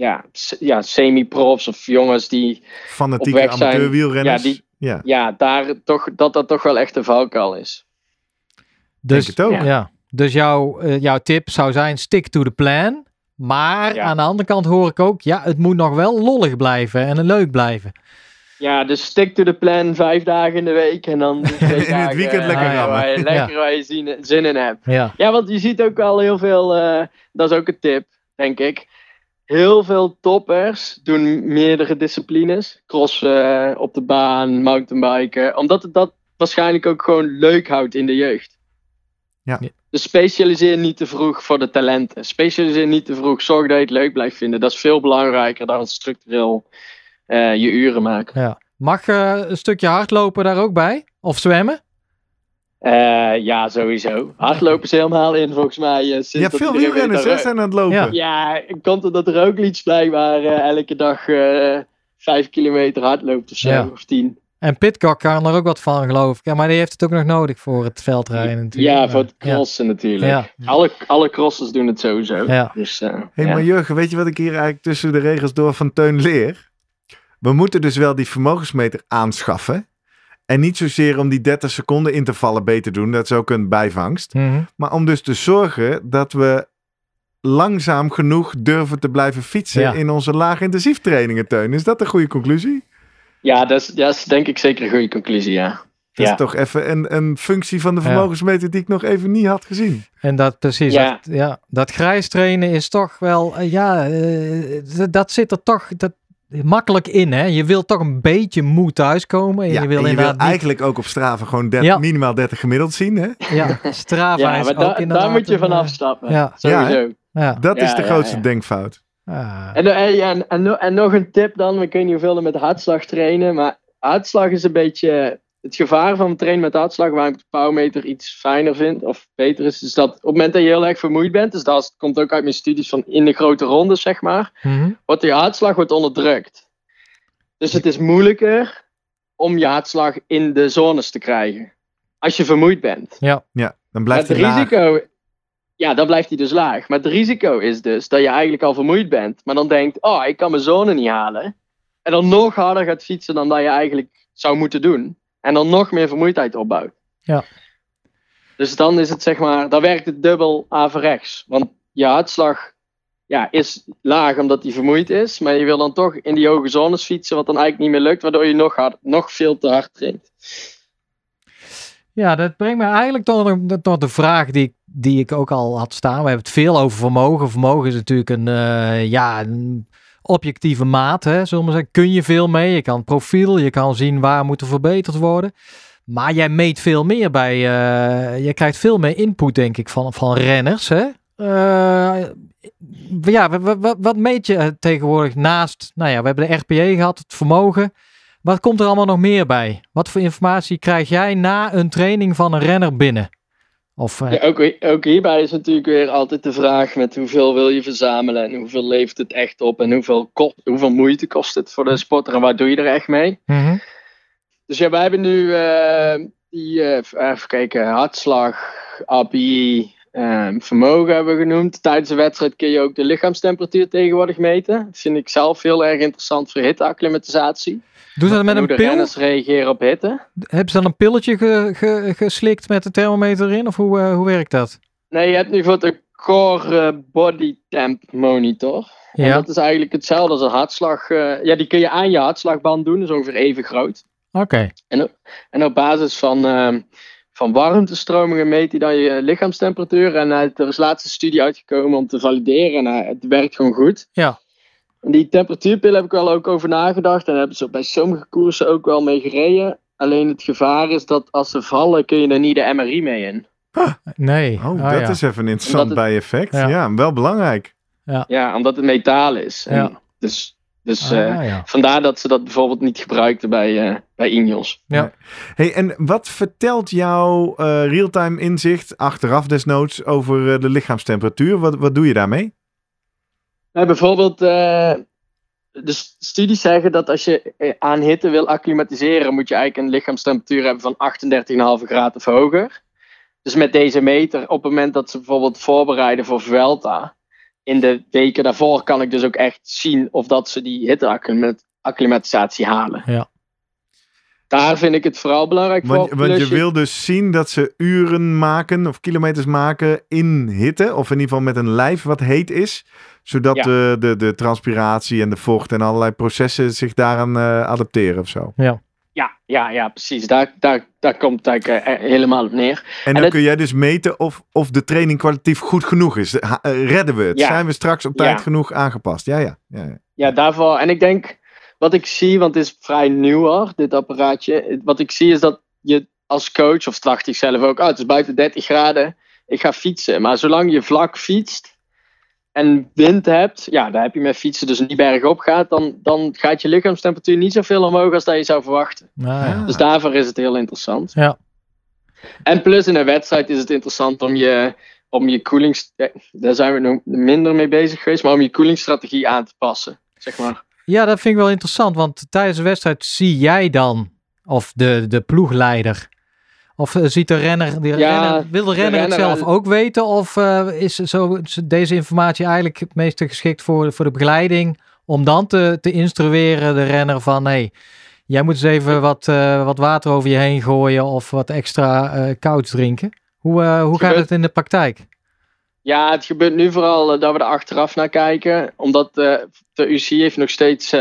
ja, ja, semi-profs of jongens die Fanatieke Op weg zijn. amateurwielrenners. Ja, die- ja. ja, daar toch, dat dat toch wel echt de valkuil is. Dus, het ook. Ja. Ja. dus jouw, eh, jouw tip zou zijn, stick to the plan. Maar Ja. aan de andere kant hoor ik ook, ja, het moet nog wel lollig blijven en leuk blijven. Ja, dus stick to the plan, vijf dagen in de week en dan twee In het weekend eh, lekker waar je- rammen. Waar je, lekker waar je zin, zin in hebt. Ja, Ja, want je ziet ook al heel veel, eh, dat is ook een tip, denk ik. Heel veel toppers doen meerdere disciplines. Crossen, op de baan, mountainbiken. Omdat het dat waarschijnlijk ook gewoon leuk houdt in de jeugd. Ja. Ja. Dus specialiseer niet te vroeg voor de talenten. Specialiseer niet te vroeg. Zorg dat je het leuk blijft vinden. Dat is veel belangrijker dan structureel eh, je uren maken. ja. Mag eh, een stukje hardlopen daar ook bij? Of zwemmen? Eh, ja, sowieso. Hardlopen is helemaal in volgens mij. eh, sinds Ja, dat veel wielrenners dat hè, er- zijn aan het lopen. Ja. Ja, komt omdat er ook iets blijkbaar eh, elke dag eh vijf kilometer hard loopt of zo, Ja. of tien. En Pitcock kan er ook wat van, geloof ik. Ja, maar die heeft het ook nog nodig voor het veldrijden natuurlijk. Ja, voor het crossen natuurlijk. Ja. Alle, alle crossers doen het sowieso. Ja. Dus, eh, Hé, ja. maar Jurgen, weet je wat ik hier eigenlijk tussen de regels door van Teun leer? We moeten dus wel die vermogensmeter aanschaffen. En niet zozeer om die 30 seconden intervallen beter doen, dat is ook een bijvangst. Mhm. Maar om dus te zorgen dat we langzaam genoeg durven te blijven fietsen Ja. in onze laag intensief trainingen, Teun. Is dat een goede conclusie? ja, dat is, dat is denk ik zeker een goede conclusie, ja. Dat Ja. is toch even een, een functie van de Ja. vermogensmeter die ik nog even niet had gezien. En dat precies, Ja. Dat, ja, dat grijs trainen is toch wel, eh, ja, eh, dat zit er toch dat, makkelijk in. Hè? Je wil toch een beetje moe thuiskomen. En Ja, je wil en je wil niet- eigenlijk ook op Strava gewoon 30 Ja. minimaal 30 gemiddeld zien. Hè? ja, Strava Ja, is maar ook da- inderdaad daar moet je een, van eh, afstappen. ja. Sowieso. Ja. Dat is de ja, grootste ja. denkfout. Ah. En, en, ja, en, en, en nog een tip dan. Ik weet niet hoeveel er met hartslag trainen. Maar hartslag is een beetje het gevaar van trainen met hartslag. Waar ik de powermeter iets fijner vind. Of beter is. Dus dat op het moment dat je heel erg vermoeid bent. Dus dat is- komt ook uit mijn studies van in de grote rondes zeg maar. Mhm. Wordt je hartslag wordt onderdrukt. Dus het is moeilijker om je hartslag in de zones te krijgen. Als je vermoeid bent. Ja, dan blijft Maar hij het laag. risico, ja, dan blijft hij dus laag. Maar het risico is dus dat je eigenlijk al vermoeid bent, maar dan denkt, oh, ik kan mijn zone niet halen. En dan nog harder gaat fietsen dan dat je eigenlijk zou moeten doen. En dan nog meer vermoeidheid opbouwt. Ja. Dus dan is het zeg maar, dan werkt het dubbel averechts. Want je hartslag ja, is laag omdat hij vermoeid is, maar je wil dan toch in die hoge zones fietsen, wat dan eigenlijk niet meer lukt, waardoor je nog, hard, nog veel te hard traint. Ja, dat brengt me eigenlijk tot, tot de vraag die, ik- die ik ook al had staan. We hebben het veel over vermogen. Vermogen is natuurlijk een, eh, ja, een objectieve maat. Hè, zullen we zeggen. Kun je veel mee? Je kan profiel, je kan zien waar moet er verbeterd worden. Maar jij meet veel meer bij. eh, je krijgt veel meer input, denk ik, van, van renners. Hè? Eh, ja, wa- wa- wa- wat meet je eh, tegenwoordig naast? Nou ja, we hebben de RPE gehad, het vermogen. Wat komt er allemaal nog meer bij? Wat voor informatie krijg jij na een training van een renner binnen? Of, eh, Ja, ook, ook hierbij is natuurlijk weer altijd de vraag met hoeveel wil je verzamelen en hoeveel levert het echt op en hoeveel, kost, hoeveel moeite kost het voor de sporter en waar doe je er echt mee. mhm. Dus ja, wij hebben nu eh, die, eh, even kijken, hartslag, API, Ehm, vermogen hebben we genoemd. Tijdens de wedstrijd kun je ook de lichaamstemperatuur tegenwoordig meten. Dat vind ik zelf heel erg interessant voor hitteacclimatisatie. Doen ze dat met En een pil? renners reageren op hitte. Hebben ze dan een pilletje ge- ge- geslikt met de thermometer erin? Of hoe, eh, hoe werkt dat? Nee, je hebt nu voor de Core eh, Body Temp Monitor. En Ja, dat is eigenlijk hetzelfde als een hartslag. eh, ja, die kun je aan je hartslagband doen. Dat is ongeveer even groot. oké. En op basis van, ehm, van warmtestromingen meet hij dan je lichaamstemperatuur. En uit- er is laatst een studie uitgekomen om te valideren. En eh, het werkt gewoon goed. Ja. En die temperatuurpil heb ik wel ook over nagedacht. En daar hebben ze bij sommige koersen ook wel mee gereden. Alleen het gevaar is dat als ze vallen kun je er niet de MRI mee in. Nee. Oh, Ah, dat ja. is even een interessant bijeffect. Ja. Ja. wel belangrijk. Ja, omdat het metaal is. En Ja. Dus, dus Ah, eh, ja. vandaar dat ze dat bijvoorbeeld niet gebruikten bij, eh bij Ineos. Hey, en wat vertelt jouw eh real-time inzicht, achteraf desnoods, over de lichaamstemperatuur? Wat, wat doe je daarmee? Nou, bijvoorbeeld, eh, de studies zeggen dat als je aan hitte wil acclimatiseren, moet je eigenlijk een lichaamstemperatuur hebben van 38,5 graden of hoger. Dus met deze meter, op het moment dat ze bijvoorbeeld voorbereiden voor Vuelta, in de weken daarvoor kan ik dus ook echt zien of dat ze die hitteacclimatisatie halen. Ja. Daar vind ik het vooral belangrijk voor. Want, want je wil dus zien dat ze uren maken of kilometers maken in hitte, of in ieder geval met een lijf wat heet is, zodat Ja. de, de, de transpiratie en de vocht en allerlei processen zich daaraan eh, adapteren of zo. Ja, ja, ja, precies. Daar, daar, daar komt het eigenlijk eh, helemaal op neer. En dan kun jij dus meten of, of de training kwalitatief goed genoeg is. Eh, redden we het? Ja. Zijn we straks op tijd Ja. genoeg aangepast? Ja, ja. ja, ja. Ja, daarvoor. En ik denk, wat ik zie, want het is vrij nieuw hoor, dit apparaatje. Wat ik zie is dat je als coach, of dacht ik zelf ook, oh, het is buiten 30 graden, ik ga fietsen. Maar zolang je vlak fietst en wind hebt, ja, daar heb je met fietsen dus niet bergop gaat, dan, dan gaat je lichaamstemperatuur niet zoveel omhoog als dat je zou verwachten. Ah, ja. Dus daarvoor is het heel interessant. Ja. En plus in een wedstrijd is het interessant om je, om je koelings... Daar zijn we nog minder mee bezig geweest, maar om je koelingsstrategie aan te passen. Zeg maar. Ja, dat vind ik wel interessant, want tijdens de wedstrijd zie jij dan, of de, de ploegleider, of eh, ziet de renner, die Ja, renner wil de de renner het zelf ook weten, of eh, is zo, deze informatie eigenlijk het meeste geschikt voor, voor de begeleiding, om dan te, te instrueren de renner van, hey, jij moet eens even wat, eh, wat water over je heen gooien of wat extra koud drinken. Hoe, hoe gaat het in de praktijk? Ja, het gebeurt nu vooral dat we er achteraf naar kijken. Omdat eh, de UCI heeft nog steeds,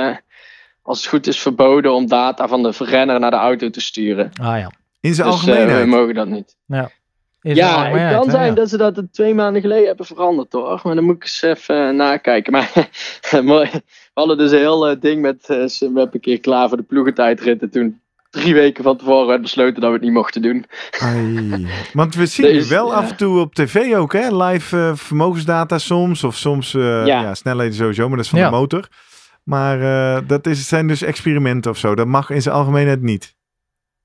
als het goed is, verboden om data van de renner naar de auto te sturen. Ah ja. In zijn Dus eh, algemeenheid. we mogen dat niet. In zijn ja, het kan hè? zijn Ja. dat ze dat twee maanden geleden hebben veranderd hoor. Maar dan moet ik eens even eh, nakijken. Maar mooi. we hadden dus een heel eh, ding met, eh, we hebben een keer klaar voor de ploegentijdrit. En toen drie weken van tevoren besloten dat we het niet mochten doen. Ai. Want we zien is- wel ja. af en toe op tv ook, hè? Live eh, vermogensdata soms. Of soms eh, ja. Ja. snelheden sowieso, maar dat is van Ja. de motor. Maar eh, dat is, zijn dus experimenten of zo. Dat mag in zijn algemeenheid niet.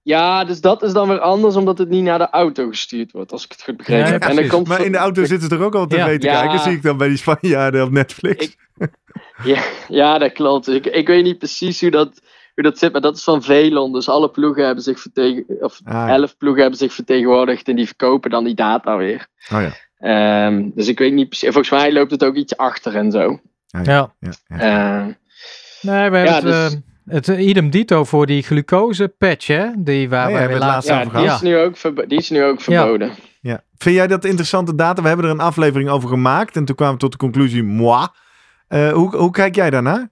Ja, dus dat is dan weer anders omdat het niet naar de auto gestuurd wordt, als ik het goed begrepen Ja, heb. En dan komt Maar in de auto zitten ze toch ook al tv Ja. te Ja. kijken? Zie ik dan bij die Spanjaarden op Netflix. Ik- Ja, ja, dat klopt. Ik, ik weet niet precies hoe dat, hoe dat zit, maar dat is van Velon. Dus alle ploegen hebben zich vertegenwoordigd, of Ah, ja. elf ploegen hebben zich vertegenwoordigd en die verkopen dan die data weer. Oh ja. Ehm, dus ik weet niet precies. Volgens mij loopt het ook iets achter en zo. Ah, Ja. ja, ja. Ehm, Nee, we hebben Ja, het, dus- eh, het eh, idem dito voor die glucose patch, hè? Die waar Oh ja, wij hebben we het laatst ja, over die gehad. is, nu ook verbo- die is nu ook verboden. Ja. Vind jij dat interessante data? We hebben er een aflevering over gemaakt. En toen kwamen we tot de conclusie, moi. Eh, hoe, hoe kijk jij daarnaar?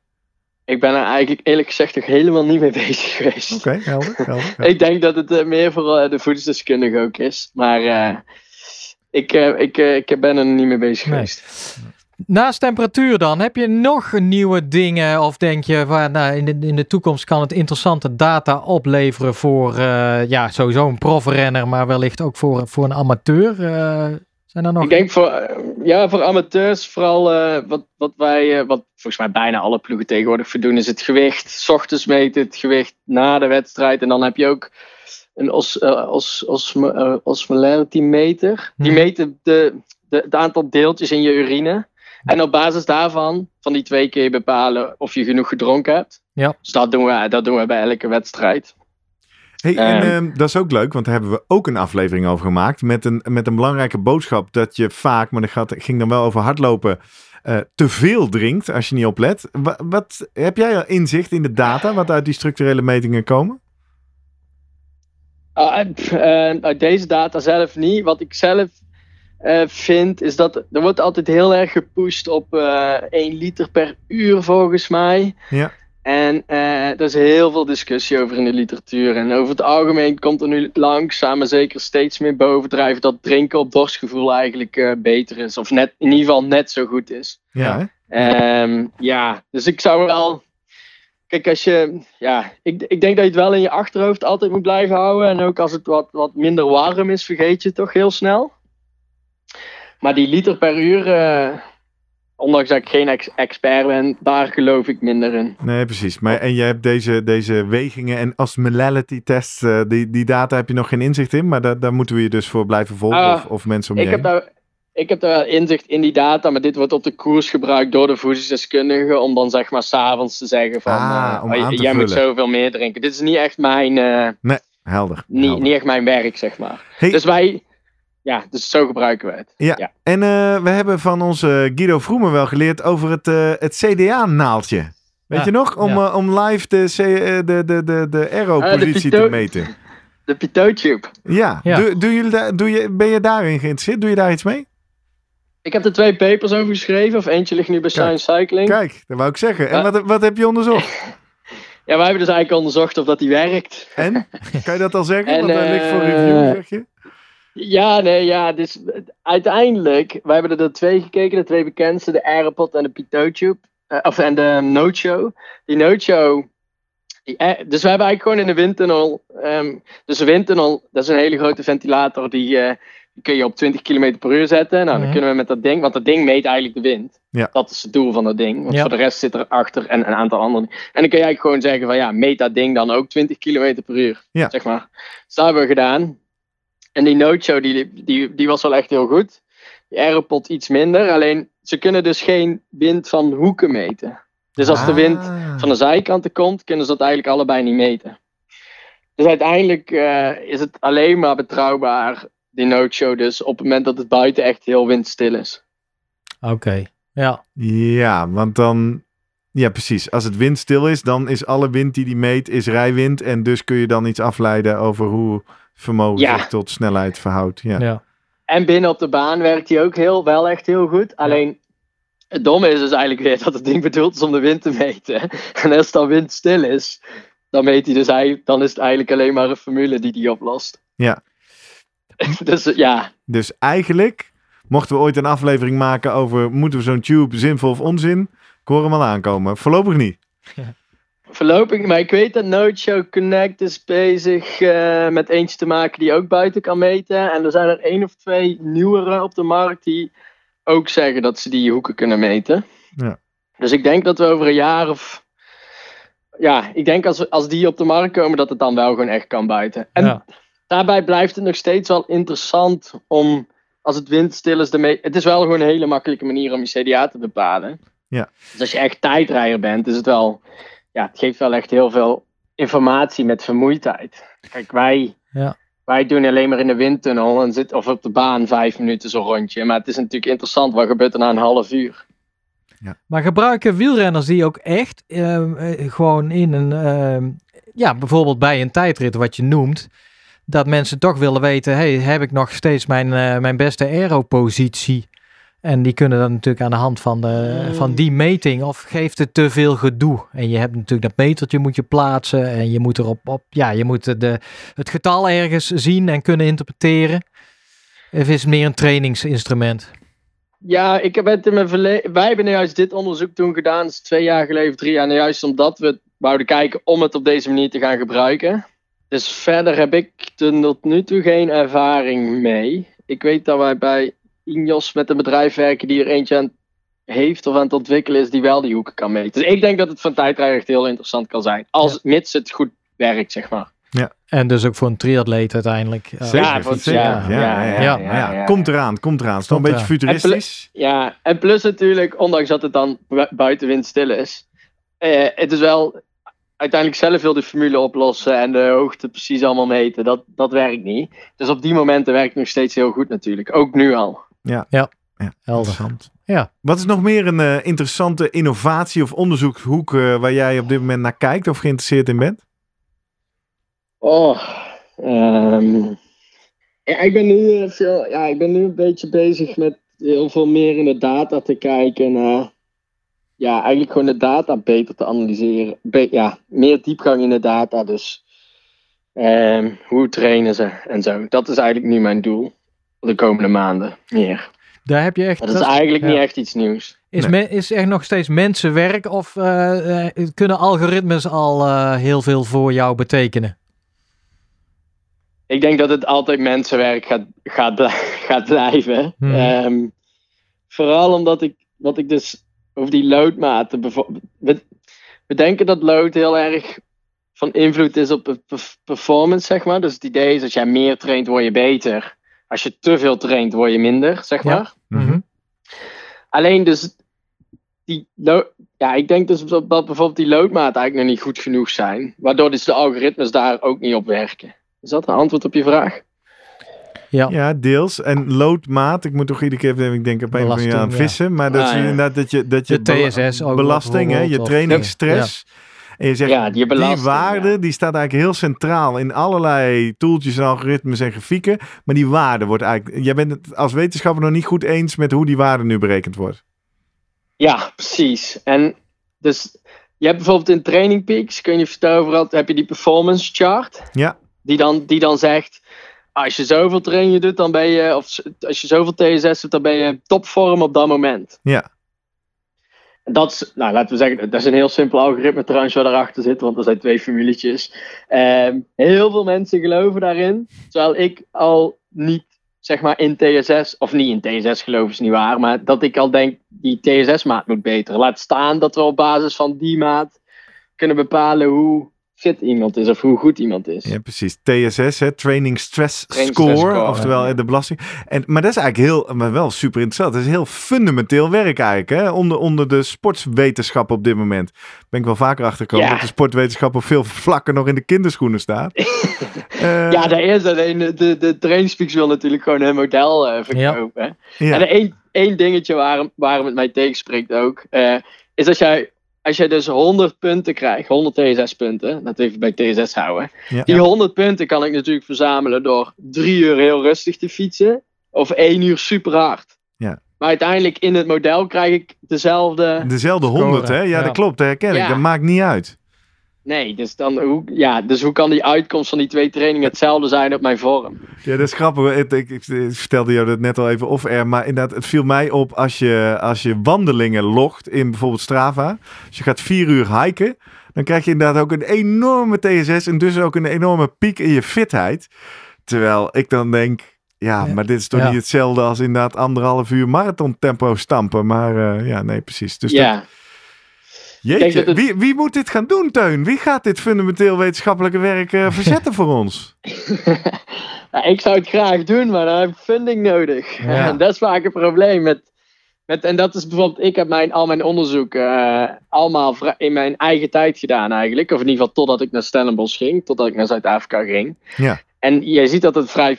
Ik ben er eigenlijk eerlijk gezegd nog helemaal niet mee bezig geweest. Oké, helder. helder. Ik denk dat het eh, meer voor de voedingsdeskundige ook is. Maar eh, ik, ik, ik ben er niet mee bezig Nee. geweest. Naast temperatuur dan, heb je nog nieuwe dingen of denk je, waar, nou, in, de, in de toekomst kan het interessante data opleveren voor eh, ja, sowieso een profrenner, maar wellicht ook voor, voor een amateur? Eh, zijn er nog... Ik denk voor, ja, voor amateurs vooral eh, wat, wat wij, wat volgens mij bijna alle ploegen tegenwoordig verdoen, is het gewicht. 's ochtends meten, het gewicht na de wedstrijd. En dan heb je ook een os, os, eh, osmolarity meter. Die Mhm. meten de, de, het aantal deeltjes in je urine. En op basis daarvan, van die twee, je bepalen of je genoeg gedronken hebt. Ja. Dus dat doen we, dat doen we bij elke wedstrijd. Hey, en Ehm. ehm, dat is ook leuk, want daar hebben we ook een aflevering over gemaakt. Met een, met een belangrijke boodschap dat je vaak, maar dat gaat, ging dan wel over hardlopen, eh, te veel drinkt als je niet oplet. Wat, wat heb jij al inzicht in de data wat uit die structurele metingen komen? Ah, pff, eh, uit deze data zelf niet. Wat ik zelf eh, vind, is dat er wordt altijd heel erg gepusht op eh 1 liter per uur volgens mij. Ja. En eh, er is heel veel discussie over in de literatuur. En over het algemeen komt er nu langzaam maar zeker steeds meer bovendrijven dat drinken op dorstgevoel eigenlijk eh, beter is. Of net, in ieder geval net zo goed is. Ja, hè? Ehm, ja, dus ik zou wel. Kijk, als je. Ja, ik, ik denk dat je het wel in je achterhoofd altijd moet blijven houden. En ook als het wat, wat minder warm is, vergeet je het toch heel snel. Maar die liter per uur. eh, ondanks dat ik geen ex- expert ben, daar geloof ik minder in. Nee, precies. Maar, en je hebt deze, deze wegingen en osmolality tests, eh, die, die data heb je nog geen inzicht in, maar daar, daar moeten we je dus voor blijven volgen Ah, of, of mensen om je Ik heb, heen. daar, ik heb daar wel inzicht in die data, maar dit wordt op de koers gebruikt door de voedingsdeskundigen. Om dan zeg maar s'avonds te zeggen van. Ah, eh, oh, jij moet zoveel meer drinken. Dit is niet echt mijn. eh, Helder. niet, helder. niet echt mijn werk, zeg maar. Hey, Dus wij, ja, dus zo gebruiken we het. Ja. En eh, we hebben van onze Guido Vroemen wel geleerd over het, eh, het CDA-naaltje. Weet Ja, je nog? Om, ja. eh, om live de, C- de, de, de, de aero-positie te pito- meten. De Pitotube. Ja. Ja. Doe, doe jullie daar, doe je, ben je daarin geïnteresseerd? Doe je daar iets mee? Ik heb er twee papers over geschreven, of eentje ligt nu bij Kijk, Science Cycling. Kijk, dat wou ik zeggen. En wat, wat heb je onderzocht? Ja, wij hebben dus eigenlijk onderzocht of dat die werkt. En? Kan je dat al zeggen? En, Want dat ligt voor review, zeg je? Ja, nee, ja, dus uiteindelijk, wij hebben er twee gekeken, de twee bekendste, de Aeropod en de Pitotube. Eh, of en de Note Show. Die Note Show. Die, eh, dus we hebben eigenlijk gewoon in de windtunnel. ehm, dus de windtunnel, dat is een hele grote ventilator. Die, eh, die kun je op 20 km per uur zetten. Nou, dan Mhm. kunnen we met dat ding, want dat ding meet eigenlijk de wind. Ja. Dat is het doel van dat ding. Want Ja. voor de rest zit er achter en een aantal andere. En dan kun je eigenlijk gewoon zeggen van ja, meet dat ding dan ook 20 km per uur. Ja. Zeg maar. Dus dat hebben we gedaan. En die Note Show, die, die, die was wel echt heel goed. Die Aeropod iets minder. Alleen, ze kunnen dus geen wind van hoeken meten. Dus als de wind Ah. van de zijkanten komt, kunnen ze dat eigenlijk allebei niet meten. Dus uiteindelijk eh, is het alleen maar betrouwbaar, die Note Show dus, op het moment dat het buiten echt heel windstil is. Oké. Ja. Ja, want dan... Ja, precies. Als het windstil is, dan is alle wind die die meet, is rijwind. En dus kun je dan iets afleiden over hoe vermogen Ja. zich tot snelheid verhoudt. Ja. Ja. En binnen op de baan werkt hij ook heel, wel echt heel goed. Alleen het domme is dus eigenlijk weer dat het ding bedoeld is om de wind te meten. En als het dan windstil is, dan, meet hij dus eigenlijk, dan is het eigenlijk alleen maar een formule die die oplost. Ja. dus ja, Dus eigenlijk, mochten we ooit een aflevering maken over moeten we zo'n tube zinvol of onzin, ik hoor hem al aankomen. Voorlopig niet. voorlopig. Maar ik weet dat Note Show Connect is bezig eh, met eentje te maken die ook buiten kan meten. En er zijn er één of twee nieuwere op de markt die ook zeggen dat ze die hoeken kunnen meten. Ja. Dus ik denk dat we over een jaar of. Ja, ik denk als, we- als die op de markt komen, dat het dan wel gewoon echt kan buiten. En Ja. daarbij blijft het nog steeds wel interessant om, als het windstil is, de het is wel gewoon een hele makkelijke manier om je CDA te bepalen. Ja. Dus als je echt tijdrijder bent, is het wel, ja, het geeft wel echt heel veel informatie met vermoeidheid. Kijk, wij, Ja. wij doen alleen maar in de windtunnel en zit, of op de baan vijf minuten zo'n rondje. Maar het is natuurlijk interessant, wat gebeurt er na een half uur? Maar gebruiken wielrenners die ook echt ehm, eh, gewoon in een, ehm, ja, bijvoorbeeld bij een tijdrit wat je noemt, dat mensen toch willen weten, hey, heb ik nog steeds mijn, eh, mijn beste aeropositie? En die kunnen dan natuurlijk aan de hand van, de, Mm. van die meting, of geeft het te veel gedoe? En je hebt natuurlijk dat metertje moet je plaatsen en je moet erop, op, ja, je moet de, het getal ergens zien en kunnen interpreteren. Of is het meer een trainingsinstrument? Ja, ik heb het in mijn verleden. Wij hebben juist dit onderzoek toen gedaan, is twee jaar geleden, drie jaar. Nou, juist omdat we wouden kijken om het op deze manier te gaan gebruiken. Dus verder heb ik tot nu toe geen ervaring mee. Ik weet dat wij bij Ineos met een bedrijf werken die er eentje aan heeft of aan het ontwikkelen is, die wel die hoeken kan meten. Dus ik denk dat het van tijdrijder echt heel interessant kan zijn. Als mits het goed werkt, zeg maar. En dus ook voor een triatleet uiteindelijk. Ja. Zeker, Ja, ja, ja, ja, ja, ja, ja. Komt eraan, komt eraan. Het is een beetje futuristisch. Ja, en plus natuurlijk, ondanks dat het dan bu- buiten windstil is, eh, het is wel uiteindelijk zelf wil de formule oplossen en de hoogte precies allemaal meten. Dat, dat werkt niet. Dus op die momenten werkt het nog steeds heel goed natuurlijk. Ook nu al. Ja, Ja. ja Helder. interessant. Ja. Wat is nog meer een eh, interessante innovatie of onderzoekshoek eh, waar jij op dit moment naar kijkt of geïnteresseerd in bent? Oh, ehm, ja, ik ben nu eh, veel, ja, ik ben nu een beetje bezig met heel veel meer in de data te kijken. naar ja, eigenlijk gewoon de data beter te analyseren. Be- ja, meer diepgang in de data. Dus ehm, hoe trainen ze en zo. Dat is eigenlijk nu mijn doel de komende maanden. Meer. Daar heb je echt. Maar dat is dat- eigenlijk niet echt iets nieuws. Is, Nee. me- is er nog steeds mensenwerk of eh, eh, kunnen algoritmes al eh, heel veel voor jou betekenen? Ik denk dat het altijd mensenwerk gaat, gaat, gaat blijven. Hmm. Ehm, vooral omdat ik, wat ik dus over die loodmaten. We, we denken dat lood heel erg van invloed is op performance, zeg maar. Dus het idee is als jij meer traint, word je beter. Als je te veel traint, word je minder, zeg Ja. maar. Mhm. Alleen dus die ja, ik denk dus dat, dat bijvoorbeeld die loodmaten eigenlijk nog niet goed genoeg zijn. Waardoor dus de algoritmes daar ook niet op werken. Is dat een antwoord op je vraag? Ja. Ja, deels. En loodmaat, ik moet toch iedere keer even denken op een van je aan ja. vissen. Maar dat Ah, is inderdaad dat je, dat je De TSS ook belasting, hè, je trainingsstress. En je zegt, Ja, die waarde ja. die staat eigenlijk heel centraal in allerlei toeltjes en algoritmes en grafieken. Maar die waarde wordt eigenlijk, jij bent het als wetenschapper nog niet goed eens met hoe die waarde nu berekend wordt. Ja, precies. En dus je hebt bijvoorbeeld in Training Peaks, kun je vertellen overal, heb je die performance chart. Ja. Die dan, die dan zegt, als je zoveel trainingen doet, dan ben je, of als je zoveel TSS doet, dan ben je topvorm op dat moment. Ja. Dat is, nou laten we zeggen, dat is een heel simpel algoritme trouwens waar daarachter zit, want er zijn twee formuletjes. Ehm, heel veel mensen geloven daarin, terwijl ik al niet, zeg maar, in TSS, of niet in TSS geloven is niet waar, maar dat ik al denk, die TSS-maat moet beter. Laat staan dat we op basis van die maat kunnen bepalen hoe fit iemand is of hoe goed iemand is. Ja, precies. TSS, hè, Training Stress Training Score, Stress Score, oftewel ja. de belasting. En, maar dat is eigenlijk heel, maar wel super interessant. Dat is heel fundamenteel werk eigenlijk, hè, onder, onder de sportwetenschap op dit moment. Ben ik wel vaker achtergekomen Ja. dat de sportwetenschap op veel vlakken nog in de kinderschoenen staat. Eh, Ja, dat is alleen de, de, trainingspeaks wil natuurlijk gewoon een model eh, verkopen. ja. En één, één dingetje waarom, waarom het mij tegenspreekt ook, eh, is als jij, als jij dus 100 punten krijgt, 100 TSS-punten, dat even bij TSS houden. Ja. Die 100 punten kan ik natuurlijk verzamelen door drie uur heel rustig te fietsen, of één uur super hard. Ja. Maar uiteindelijk in het model krijg ik dezelfde. Dezelfde Scoren, 100, hè? Ja, ja. dat klopt, dat herken ik. Ja. Dat maakt niet uit. Nee, dus, dan, hoe, ja, dus hoe kan die uitkomst van die twee trainingen hetzelfde zijn op mijn vorm? Ja, dat is grappig. Ik, ik, ik vertelde jou dat net al even off-air. Maar inderdaad, het viel mij op als je, als je wandelingen logt in bijvoorbeeld Strava. Als je gaat vier uur hiken, dan krijg je inderdaad ook een enorme TSS. En dus ook een enorme piek in je fitheid. Terwijl ik dan denk, ja, Ja. maar dit is toch Ja. niet hetzelfde als inderdaad anderhalf uur marathon tempo stampen. Maar eh, ja, nee, precies. Dus dat, ja, jeetje, het- wie, wie moet dit gaan doen, Teun? Wie gaat dit fundamenteel wetenschappelijke werk eh, verzetten voor ons? Ja, ik zou het graag doen, maar dan heb ik funding nodig. Ja. En dat is vaak een probleem. Met, met, en dat is bijvoorbeeld, ik heb mijn, al mijn onderzoek eh, allemaal in mijn eigen tijd gedaan eigenlijk. Of in ieder geval totdat ik naar Stellenbosch ging, totdat ik naar Zuid-Afrika ging. Ja. En je ziet dat het vrij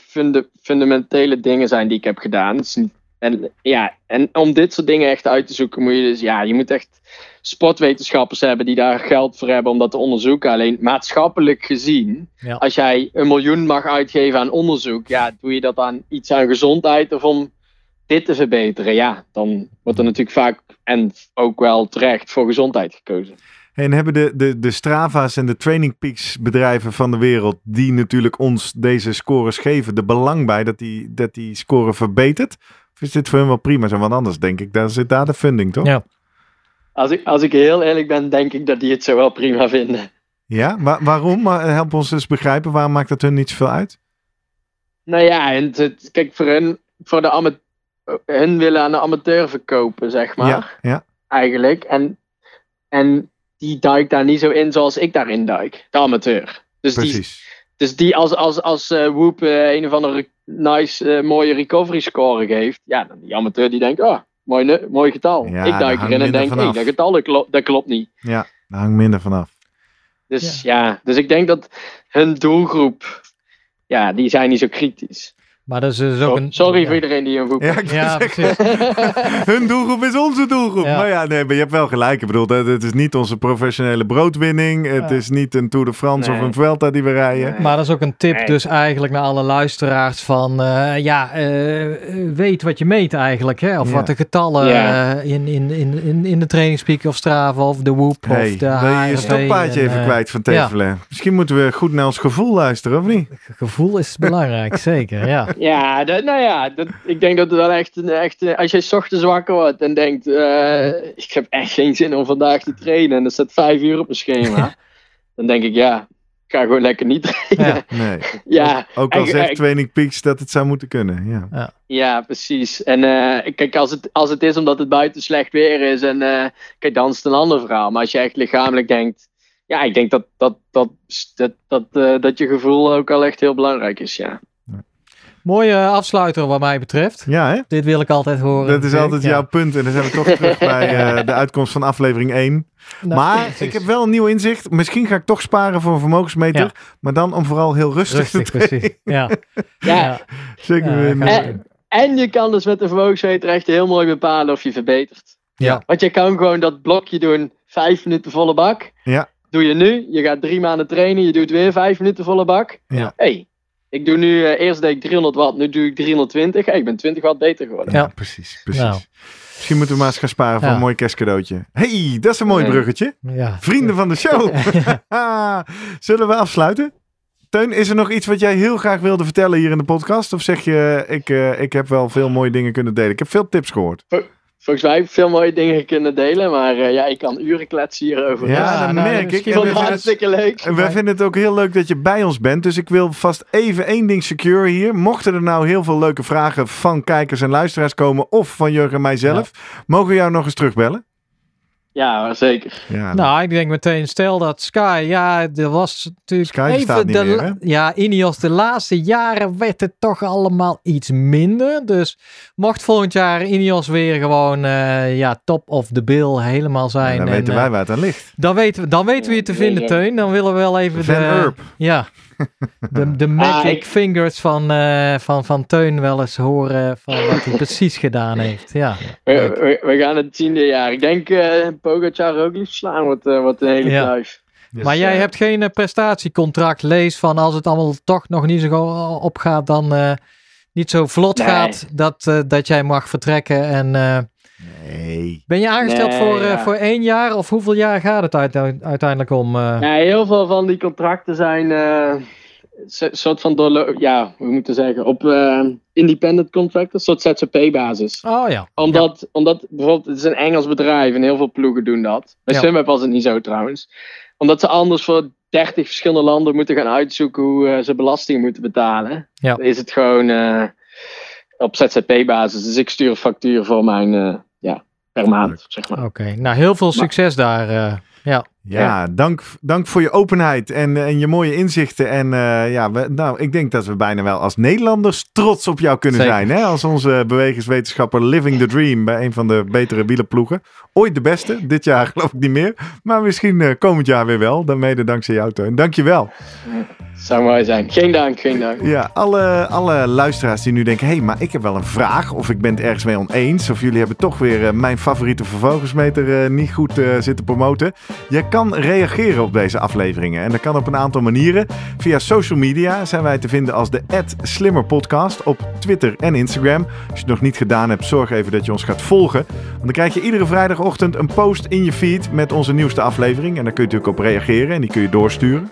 fundamentele dingen zijn die ik heb gedaan. Het is niet- En, ja, en om dit soort dingen echt uit te zoeken, moet je dus, ja, je moet echt sportwetenschappers hebben die daar geld voor hebben om dat te onderzoeken. Alleen maatschappelijk gezien, Ja. als jij een miljoen mag uitgeven aan onderzoek, ja, doe je dat aan iets aan gezondheid of om dit te verbeteren? Ja, dan wordt er natuurlijk vaak en ook wel terecht voor gezondheid gekozen. En hebben de, de, de Strava's en de Training Peaks bedrijven van de wereld, die natuurlijk ons deze scores geven, er belang bij dat die, dat die score verbetert? Is dit voor hen wel prima zo? Want anders denk ik, daar zit daar de funding, toch? Ja. Als ik, als ik heel eerlijk ben, denk ik dat die het zo wel prima vinden. Ja? Wa- waarom? Maar help ons eens begrijpen, waarom maakt dat hun niet zoveel uit? Nou ja, en het, kijk, voor hun, voor de hun willen aan de amateur verkopen, zeg maar. Ja, ja. Eigenlijk. En, en die duikt daar niet zo in zoals ik daarin duik, de amateur. Dus die, precies. dus die als, als, als eh, Whoop eh, een of andere nice, eh, mooie recovery score geeft, ja, dan die amateur die denkt, oh, mooi, mooi getal. Ja, ik duik erin en denk, vanaf. dat getal dat klopt niet. Ja, daar hangt minder vanaf. Dus ja. dus ik denk dat hun doelgroep, ja, die zijn niet zo kritisch. Maar dat is dus ook een... Sorry ja. voor iedereen die een voetbal... Ja, precies. hun doelgroep is onze doelgroep. Ja. Maar ja, nee, maar je hebt wel gelijk. Ik bedoel, het is niet onze professionele broodwinning. Het Ja. is niet een Tour de France Nee. of een Vuelta die we rijden. Nee. Maar dat is ook een tip Nee. dus eigenlijk naar alle luisteraars van... eh, ja, eh, weet wat je meet eigenlijk. Hè? Of Ja. wat de getallen Ja. eh, in, in, in, in, in de trainingspeak of Strava of de Whoop Hey, of de wil je je HRV stokpaardje en, even kwijt van ja. Tevelen? Misschien moeten we goed naar ons gevoel luisteren, of niet? Gevoel is belangrijk, zeker. Ja. Ja, dat, nou ja, dat, ik denk dat het wel echt, een- echt als je 's ochtends wakker wordt en denkt, eh, ik heb echt geen zin om vandaag te trainen en er staat vijf uur op mijn schema, dan denk ik, ja, ik ga gewoon lekker niet trainen. Ja. Nee. Ja, Ook al ik- zegt ik- Training Peaks dat het zou moeten kunnen. Ja. ja, precies. En eh, kijk, als het, als het is omdat het buiten slecht weer is, en eh, kijk, dan is het een ander verhaal. Maar als je echt lichamelijk denkt, ja, ik denk dat, dat, dat, dat, dat, eh, dat je gevoel ook al echt heel belangrijk is, ja. Mooie afsluiter wat mij betreft. ja, hè? Dit wil ik altijd horen. Dat is altijd Ja. jouw punt. En dan zijn we toch terug bij eh, de uitkomst van aflevering 1. Nou, maar precies. ik heb wel een nieuw inzicht. Misschien ga ik toch sparen voor een vermogensmeter. Ja. Maar dan om vooral heel rustig, Rustig, te trainen. precies. Ja. Ja, Ja. Zeker doen. En je kan dus met de vermogensmeter echt heel mooi bepalen of je verbetert. Ja. Want je kan gewoon dat blokje doen, vijf minuten volle bak. Ja. Doe je nu, je gaat drie maanden trainen, je doet weer vijf minuten volle bak. Ja. hey, ik doe nu, eh, eerst deed ik 300 watt, nu doe ik 320. Hey, ik ben 20 watt beter geworden. ja, Ja. precies. precies. Nou. Misschien moeten we maar eens gaan sparen voor Ja. een mooi kerstcadeautje. hey, dat is een mooi bruggetje. Ja. Vrienden van de show. Zullen we afsluiten? Teun, is er nog iets wat jij heel graag wilde vertellen hier in de podcast? Of zeg je, ik, eh, ik heb wel veel mooie dingen kunnen delen. Ik heb veel tips gehoord. Volgens mij heb ik veel mooie dingen kunnen delen, maar eh, ja, ik kan uren kletsen hierover. Ja, Ja, dat nou, merk ik. Ik hartstikke leuk. En wij vinden het ook heel leuk dat je bij ons bent. Dus ik wil vast even één ding secure hier. Mochten er nou heel veel leuke vragen van kijkers en luisteraars komen... of van Jurgen en mijzelf... mogen we jou nog eens terugbellen? Ja, zeker. Ja, Nou, ik denk meteen, stel dat Sky, ja, er was natuurlijk Sky even niet de, meer, la- hè? ja, Ineos de laatste jaren werd het toch allemaal iets minder. Dus mocht volgend jaar Ineos weer gewoon, eh, ja, top of the bill helemaal zijn. dan en, weten eh, wij waar het aan ligt. dan weten we, dan weten we je te vinden. Teun. Dan willen we wel even Van de, ja, de, de magic Ah, ik- fingers van, eh, van, van Teun wel eens horen van wat hij precies gedaan heeft. Ja, We, we, we gaan het tiende jaar. Ik denk eh Pogacar ook liefst slaan wordt, eh, wordt een hele Ja. kluif. maar jij hebt geen prestatiecontract. Lees van als het allemaal toch nog niet zo opgaat, dan eh, niet zo vlot Nee. gaat, dat, eh, dat jij mag vertrekken. En eh, Nee. ben je aangesteld Nee, voor, eh, voor één jaar of hoeveel jaar gaat het uite- uiteindelijk om? eh? Ja, heel veel van die contracten zijn eh, een soort van doorlo- ja, we moeten zeggen, op eh, independent contractors, een soort ZZP-basis. Oh ja. Omdat, omdat bijvoorbeeld, het is een Engels bedrijf en heel veel ploegen doen dat. Bij Ja. Sunweb was het niet zo trouwens. Omdat ze anders voor 30 verschillende landen moeten gaan uitzoeken hoe ze belasting moeten betalen. Ja. Dan is het gewoon eh, op ZZP-basis. Dus ik stuur een factuur voor mijn, eh, per maand, zeg maar. Oké, nou heel veel succes daar. eh. Ja. Ja, dank, dank voor je openheid en, en je mooie inzichten. En eh, ja, we, nou, ik denk dat we bijna wel als Nederlanders trots op jou kunnen Zeker. zijn. Hè? Als onze bewegingswetenschapper Living the Dream bij een van de betere wielerploegen. Ooit de beste, dit jaar geloof ik niet meer. Maar misschien eh, komend jaar weer wel. Dan mede dankzij jou, Teun. Dank je wel. Zou mooi zijn. Geen dank, geen dank. Ja, alle, alle luisteraars die nu denken... hé, hey, maar ik heb wel een vraag... of ik ben het ergens mee oneens... of jullie hebben toch weer eh, mijn favoriete vervogensmeter eh, niet goed eh, zitten promoten... je kan reageren op deze afleveringen. En dat kan op een aantal manieren. Via social media zijn wij te vinden als de @slimmerpodcast op Twitter en Instagram. Als je het nog niet gedaan hebt, zorg even dat je ons gaat volgen. Want dan krijg je iedere vrijdagochtend een post in je feed... met onze nieuwste aflevering. En daar kun je natuurlijk op reageren en die kun je doorsturen.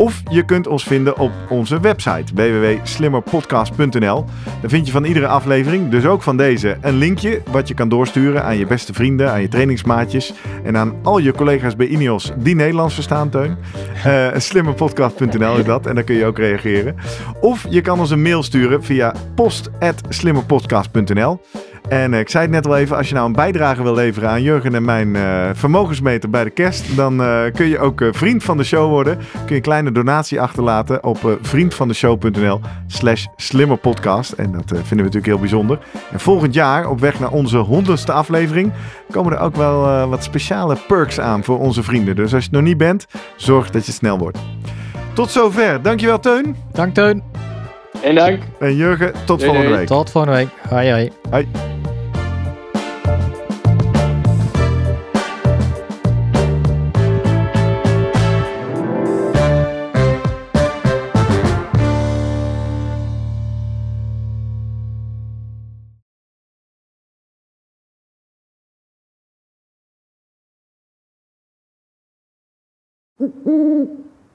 Of je kunt ons vinden op onze website www.slimmerpodcast.nl. Daar vind je van iedere aflevering, dus ook van deze, een linkje wat je kan doorsturen aan je beste vrienden, aan je trainingsmaatjes en aan al je collega's bij Ineos die Nederlands verstaan, Teun. Eh slimmerpodcast.nl is dat en daar kun je ook reageren. Of je kan ons een mail sturen via post.slimmerpodcast.nl. En ik zei het net al even, als je nou een bijdrage wil leveren aan Jurgen en mijn vermogensmeter bij de kerst, dan kun je ook vriend van de show worden. Kun je een kleine donatie achterlaten op vriendvandeshow.nl slash slimmerpodcast. En dat vinden we natuurlijk heel bijzonder. En volgend jaar, op weg naar onze honderdste aflevering, komen er ook wel wat speciale perks aan voor onze vrienden. Dus als je het nog niet bent, zorg dat je snel wordt. Tot zover. Dankjewel Teun. Dank Teun. En dank. En Jurgen, tot volgende week. Tot volgende week. Hoi hoi. Hoi.